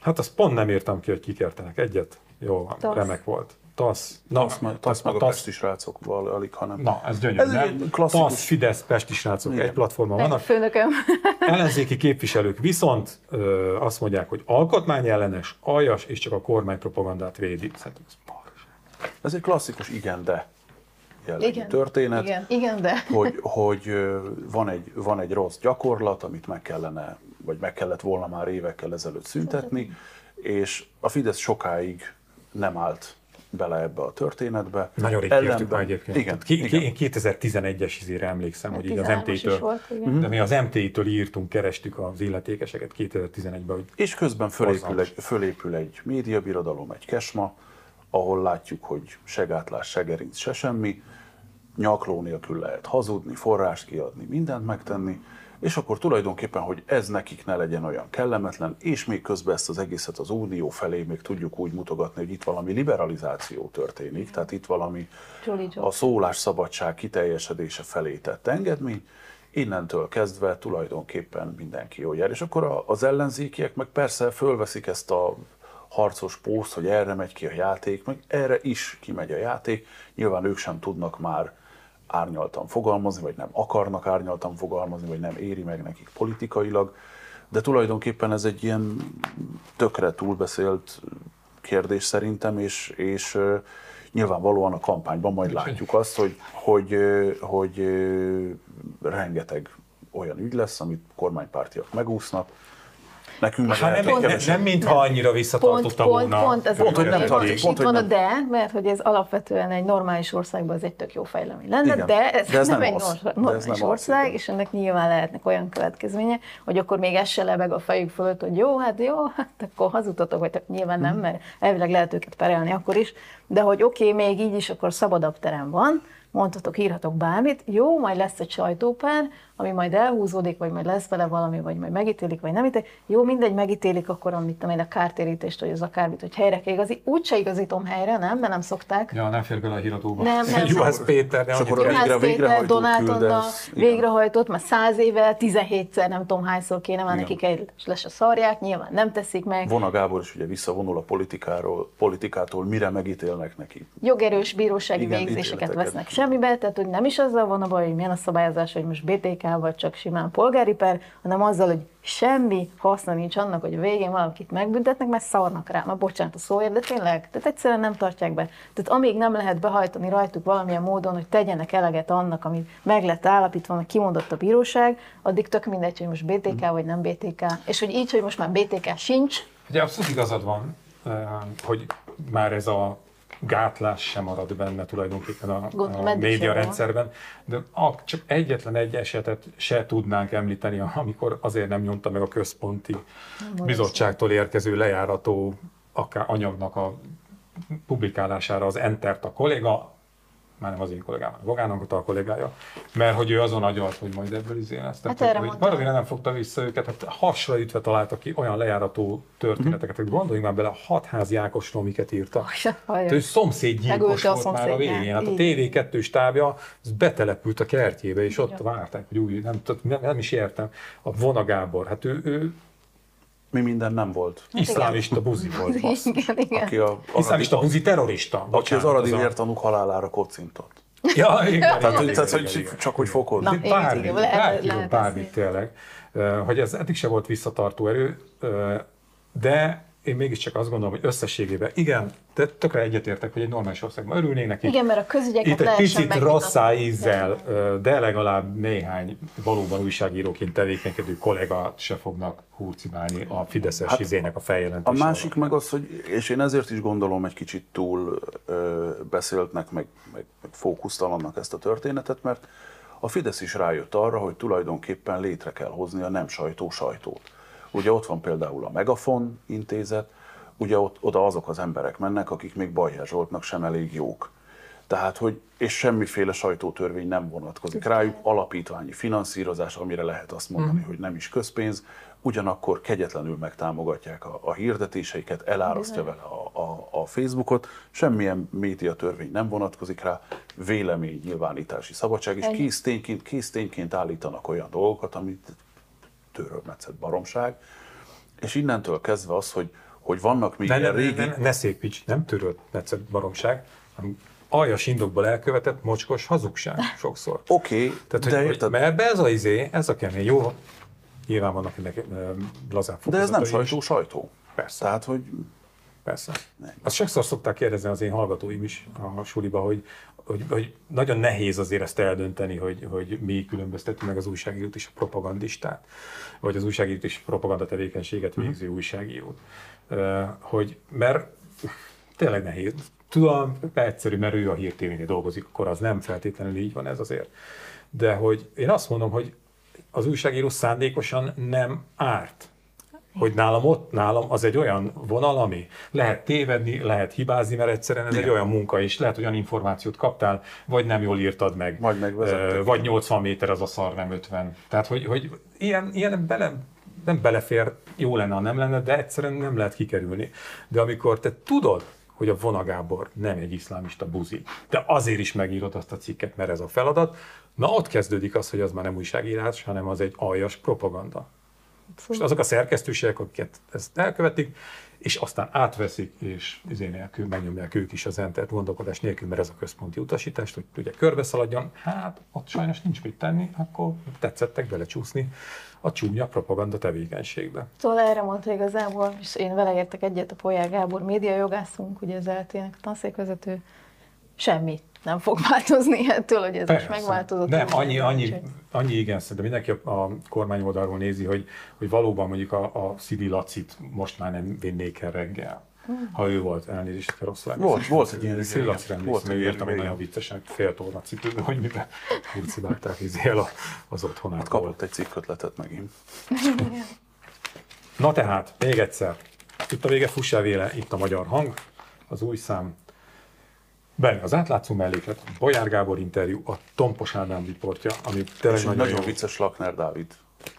Speaker 1: Hát azt pont nem írtam ki, hogy kikertenek egyet. Jó, van, remek volt. TASZ. Na,
Speaker 3: Tasz meg, tasz meg a
Speaker 1: TASZ
Speaker 3: pesti srácokval alig, hanem...
Speaker 1: Na, ez gyönyörű,
Speaker 3: Ez
Speaker 1: nem?
Speaker 3: egy klasszikus-
Speaker 1: TASZ, Fidesz, Pesti srácok
Speaker 3: Igen.
Speaker 1: egy platformon vannak.
Speaker 2: Főnököm.
Speaker 1: Ellenzéki képviselők viszont ö, azt mondják, hogy alkotmányellenes, aljas és csak a kormány propagandát védi. Szerintem ez marha.
Speaker 3: Ez egy klasszikus igen, de jellegű
Speaker 2: Igen.
Speaker 3: történet.
Speaker 2: Igen, igen, de.
Speaker 3: hogy, hogy van, egy, van egy rossz gyakorlat, amit meg kellene, vagy meg kellett volna már évekkel ezelőtt szüntetni, és a Fidesz sokáig nem állt bele ebbe a történetbe.
Speaker 1: Nagyon rég
Speaker 3: Ellenben-
Speaker 1: már egyébként.
Speaker 3: Igen,
Speaker 1: ki,
Speaker 3: igen.
Speaker 1: én 2011-es izére emlékszem, hogy így az
Speaker 2: 13-as is
Speaker 1: MT-től,
Speaker 2: volt, igen.
Speaker 3: Mhm.
Speaker 1: de mi az MT-től írtunk, kerestük az illetékeseket 2011-ben, hogy
Speaker 3: És közben fölépül egy, fölépül egy médiabirodalom, egy kesma, ahol látjuk, hogy se gátlás, se gerinc, se semmi, nyakló nélkül lehet hazudni, forrást kiadni, mindent megtenni, és akkor tulajdonképpen, hogy ez nekik ne legyen olyan kellemetlen, és még közben ezt az egészet az unió felé még tudjuk úgy mutogatni, hogy itt valami liberalizáció történik, tehát itt valami a szólásszabadság kiteljesedése felé tett engedmény, innentől kezdve tulajdonképpen mindenki jól jár. És akkor az ellenzékiek meg persze fölveszik ezt a harcos pószt, hogy erre megy ki a játék, meg erre is kimegy a játék. Nyilván ők sem tudnak már árnyaltan fogalmazni, vagy nem akarnak árnyaltan fogalmazni, vagy nem éri meg nekik politikailag, de tulajdonképpen ez egy ilyen tökre túlbeszélt kérdés szerintem, és, és nyilvánvalóan a kampányban majd látjuk azt, hogy, hogy, hogy rengeteg olyan ügy lesz, amit kormánypártiak megúsznak, Nekünk meg
Speaker 1: Hát nem, nem, nem mintha annyira visszatartotta
Speaker 2: pont, pont,
Speaker 1: volna.
Speaker 2: pont, ez
Speaker 3: Pont, hogy nem
Speaker 2: pont,
Speaker 3: tartik,
Speaker 2: és
Speaker 3: pont,
Speaker 2: itt
Speaker 3: hogy
Speaker 2: van a
Speaker 3: nem.
Speaker 2: de, mert hogy ez alapvetően egy normális országban az egy tök jó fejlemény lenne,
Speaker 3: Igen,
Speaker 2: de ez,
Speaker 3: de ez
Speaker 2: nem,
Speaker 3: nem
Speaker 2: egy
Speaker 3: az.
Speaker 2: nor-
Speaker 3: De ez
Speaker 2: normális
Speaker 3: nem az,
Speaker 2: ország,
Speaker 3: igen.
Speaker 2: és ennek nyilván lehetnek olyan következménye, hogy akkor még ez se lebeg a fejük fölött, hogy jó, hát jó, hát akkor hazudtatok, vagy nyilván
Speaker 3: Mhm.
Speaker 2: nem, mert elvileg lehet őket perelni akkor is, de hogy oké, okay, még így is akkor szabadabb terem van, mondhatok, írhatok bármit, jó, majd lesz egy sajtóper, ami majd elhúzódik, vagy majd lesz vele valami, vagy majd megítélik, vagy nem ítélik. Jó, mindegy, megítélik akkor, amit tudom én, a kártérítést, vagy az akármit, hogy helyre kell igazi. Úgyse igazítom helyre, nem, mert nem szokták.
Speaker 1: Ja, nem fér bele a híradóba.
Speaker 2: Nem, nem.
Speaker 1: Juhász Péter, annyit
Speaker 3: akkor a
Speaker 1: kell-
Speaker 3: végre-
Speaker 2: Juhász Péter, Donát Anna végrehajtott, már száz éve, 17-szer, nem tudom hányszor kéne már nekik egy lesz a szarják, nyilván nem teszik meg.
Speaker 3: Vona Gábor is ugye visszavonul a politikáról, politikától, mire megítélnek neki.
Speaker 2: jogerős bírósági
Speaker 3: Igen,
Speaker 2: végzéseket vesznek semmibe, tehát hogy nem is azzal van a baj, hogy milyen a szabályozás, hogy most BTK vagy csak simán polgári per, hanem azzal, hogy semmi haszna nincs annak, hogy a végén valakit megbüntetnek, mert szarnak rá. Már bocsánat a szóért, de tényleg, tehát egyszerűen nem tartják be. Tehát amíg nem lehet behajtani rajtuk valamilyen módon, hogy tegyenek eleget annak, amit meg lett állapítva, meg kimondott a bíróság, addig tök mindegy, hogy most BTK vagy nem BTK. És hogy így, hogy most már BTK sincs,
Speaker 1: Ugye abszolút igazad van, eh, hogy már ez a gátlás sem marad benne tulajdonképpen a, a média rendszerben, de a, csak egyetlen egy esetet se tudnánk említeni, amikor azért nem nyomta meg a központi bizottságtól érkező lejárató akár anyagnak a publikálására az Entert a kolléga, már nem az én kollégám, hanem Bogának a kollégája, mert hogy ő azon agyalt, hogy majd ebből izé lesz. Tehát,
Speaker 2: Hát
Speaker 1: hogy, nem fogta vissza őket, hát hasra ütve találtak ki olyan lejárató történeteket, hogy gondoljunk már bele, a hatházi Ákosról miket írta. Hát ő szomszédgyilkos
Speaker 2: Megölte a
Speaker 1: volt már a végén. Hát a
Speaker 2: így.
Speaker 1: TV2 stábja az betelepült a kertjébe, és ott várták, hogy új, nem, nem, nem is értem. A Vona Gábor, hát ő, ő
Speaker 3: Mi minden nem volt.
Speaker 1: iszlámista buzi volt. basszus.
Speaker 2: igen, igen.
Speaker 3: Aki, a,
Speaker 1: Iszlámista buzi terrorista.
Speaker 3: aki az aradi vértanúk halálára kocintott.
Speaker 1: Ja, igen,
Speaker 3: Tehát,
Speaker 1: igen,
Speaker 3: tehát,
Speaker 1: igen,
Speaker 3: hogy
Speaker 1: igen.
Speaker 3: csak hogy fokozni.
Speaker 2: Na,
Speaker 1: bármi,
Speaker 2: igen, lehet-
Speaker 1: bárki,
Speaker 2: lehet
Speaker 1: bármit
Speaker 2: ezt
Speaker 1: tényleg. Hogy ez eddig se volt visszatartó erő, de én mégiscsak azt gondolom, hogy összességében igen, de tökre egyetértek, hogy egy normális országban örülnék neki.
Speaker 2: Igen, mert a közügyeket
Speaker 1: Itt egy picit rosszá ízzel, de legalább néhány valóban újságíróként tevékenykedő kollégát se fognak hurcibálni a Fideszes
Speaker 3: Hát
Speaker 1: izének a
Speaker 3: A
Speaker 1: feljelentése.
Speaker 3: másik meg az, hogy, és én ezért is gondolom egy kicsit túl ö, beszéltnek, meg, meg, meg fókusztalannak ezt a történetet, mert a Fidesz is rájött arra, hogy tulajdonképpen létre kell hozni a nem sajtó sajtót. Ugye ott van például a Megafon intézet, ugye ott, oda azok az emberek mennek, akik még Bajjá Zsoltnak sem elég jók. Tehát, hogy, és semmiféle sajtótörvény nem vonatkozik rájuk, alapítványi finanszírozás, amire lehet azt mondani, hogy nem is közpénz, ugyanakkor kegyetlenül megtámogatják a, a hirdetéseiket, elárasztja vele a, a, a Facebookot, semmilyen médiatörvény nem vonatkozik rá, vélemény nyilvánítási szabadság, és
Speaker 2: Ennyi.
Speaker 3: kész tényként, kész tényként állítanak olyan dolgokat, amit törölmetszett baromság, és innentől kezdve az, hogy, hogy vannak még
Speaker 1: Ne, ne,
Speaker 3: ilyen
Speaker 1: ne,
Speaker 3: régi...
Speaker 1: ne, ne szépíts, nem törött metszett baromság, hanem aljas indokból elkövetett mocskos hazugság sokszor.
Speaker 3: Oké, okay,
Speaker 1: Tehát,
Speaker 3: de
Speaker 1: hogy,
Speaker 3: érted?
Speaker 1: mert ebbe ez a izé, ez a kemény, jó, nyilván vannak ennek ö, lazább
Speaker 3: De ez nem
Speaker 1: fokozatai is.
Speaker 3: sajtó, sajtó.
Speaker 1: Persze.
Speaker 3: Tehát, hogy
Speaker 1: Persze.
Speaker 3: Nem.
Speaker 1: Azt sokszor szokták kérdezni az én hallgatóim is a suliba, hogy, hogy, hogy nagyon nehéz azért ezt eldönteni, hogy, hogy mi különbözteti meg az újságírót és a propagandistát, vagy az újságírót és propaganda tevékenységet végző újságírót. Ö, Hogy, mert tényleg nehéz. Tudom, egyszerű, mert ő a hírtévénél dolgozik, akkor az nem feltétlenül így van ez azért. De hogy én azt mondom, hogy az újságíró szándékosan nem árt. Hogy nálam ott, nálam az egy olyan vonal, ami lehet tévedni, lehet hibázni, mert egyszerűen ez egy olyan munka, és lehet, hogy olyan információt kaptál, vagy nem jól írtad meg,
Speaker 3: Vagy megvezettek.
Speaker 1: Vagy 80 méter az a szar, nem 50. Tehát, hogy, hogy ilyen, ilyen bele, nem belefér, jó lenne, ha nem lenne, de egyszerűen nem lehet kikerülni. De amikor te tudod, hogy a Vona Gábor nem egy iszlámista buzi, de azért is megírod azt a cikket, mert ez a feladat, na ott kezdődik az, hogy az már nem újságírás, hanem az egy aljas propaganda. És azok a szerkesztőségek, akiket ezt elkövetik, és aztán átveszik, és izé nélkül megnyomják ők is az entert gondolkodás nélkül, mert ez a központi utasítást, hogy ugye körbeszaladjon, hát ott sajnos nincs mit tenni, akkor tetszettek belecsúszni a csúnya propaganda tevékenységbe.
Speaker 2: Szóval erre mondta igazából, és én vele értek egyet a Polyár Gábor médiajogászunk, ugye az LT-nek a tanszékvezető, Semmi nem fog változni ettől, hogy ez
Speaker 1: Persze.
Speaker 2: most megváltozott.
Speaker 1: Nem, annyi, annyi, annyi igen, szerintem mindenki a, a kormány oldalról nézi, hogy, hogy valóban mondjuk a, a Szili Lacit most már nem vinnék el reggel. Ha ő volt, elnézést, ha rosszul
Speaker 3: Hmm. Volt- volt egy ilyen
Speaker 1: Szili
Speaker 3: Volt
Speaker 1: emlékszem, ő írtam egy nagyon viccesen fél torna cipőben, hogy miben kurcibálták izé el az otthonát.
Speaker 3: Hát kapott egy cikkötletet megint.
Speaker 1: Na tehát, még egyszer. Itt a vége, fussál véle, itt a magyar hang, az új szám. Benne az átlátszó melléklet, a Bolyár Gábor interjú, a Tompos Ádám riportja, ami tényleg nagyon,
Speaker 3: nagyon
Speaker 1: jó.
Speaker 3: vicces Lakner Dávid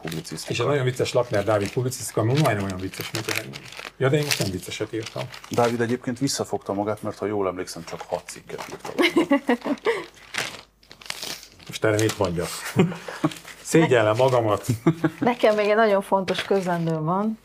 Speaker 3: publicisztika.
Speaker 1: És a nagyon vicces Lakner Dávid publicisztika, ami majdnem olyan vicces, mint az enyém. Ja, de én most nem vicceset írtam.
Speaker 3: Dávid egyébként visszafogta magát, mert ha jól emlékszem, csak hat cikket írta.
Speaker 1: Most erre mit mondjak? Szégyellem magamat.
Speaker 2: Nekem még egy nagyon fontos közlendőm van,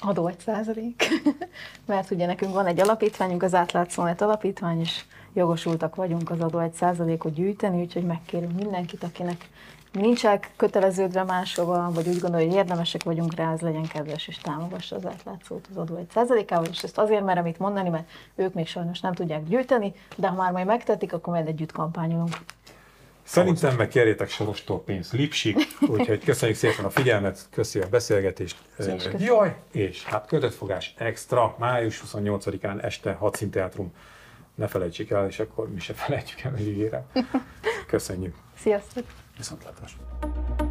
Speaker 2: adó egy százalék, mert ugye nekünk van egy alapítványunk, az átlátszónet alapítvány, és jogosultak vagyunk az adó egy százalékot gyűjteni, úgyhogy megkérünk mindenkit, akinek nincs köteleződve máshova, vagy úgy gondolja, hogy érdemesek vagyunk rá, az legyen kedves, és támogassa az átlátszót az adó egy százalékával, és ezt azért merem itt mondani, mert ők még sajnos nem tudják gyűjteni, de ha már majd megtetik, akkor majd együtt kampányolunk.
Speaker 1: Szerintem meg kérjétek sorostól pénzt, lipsik, úgyhogy köszönjük szépen a figyelmet, köszi a beszélgetést.
Speaker 2: Szépen.
Speaker 1: Jaj, és hát kötöttfogás extra, május 28-án este Hadszín Teátrum. Ne felejtsék el, és akkor mi se felejtjük el, hogy ígérem. Köszönjük.
Speaker 2: Sziasztok!
Speaker 3: Viszontlátásra.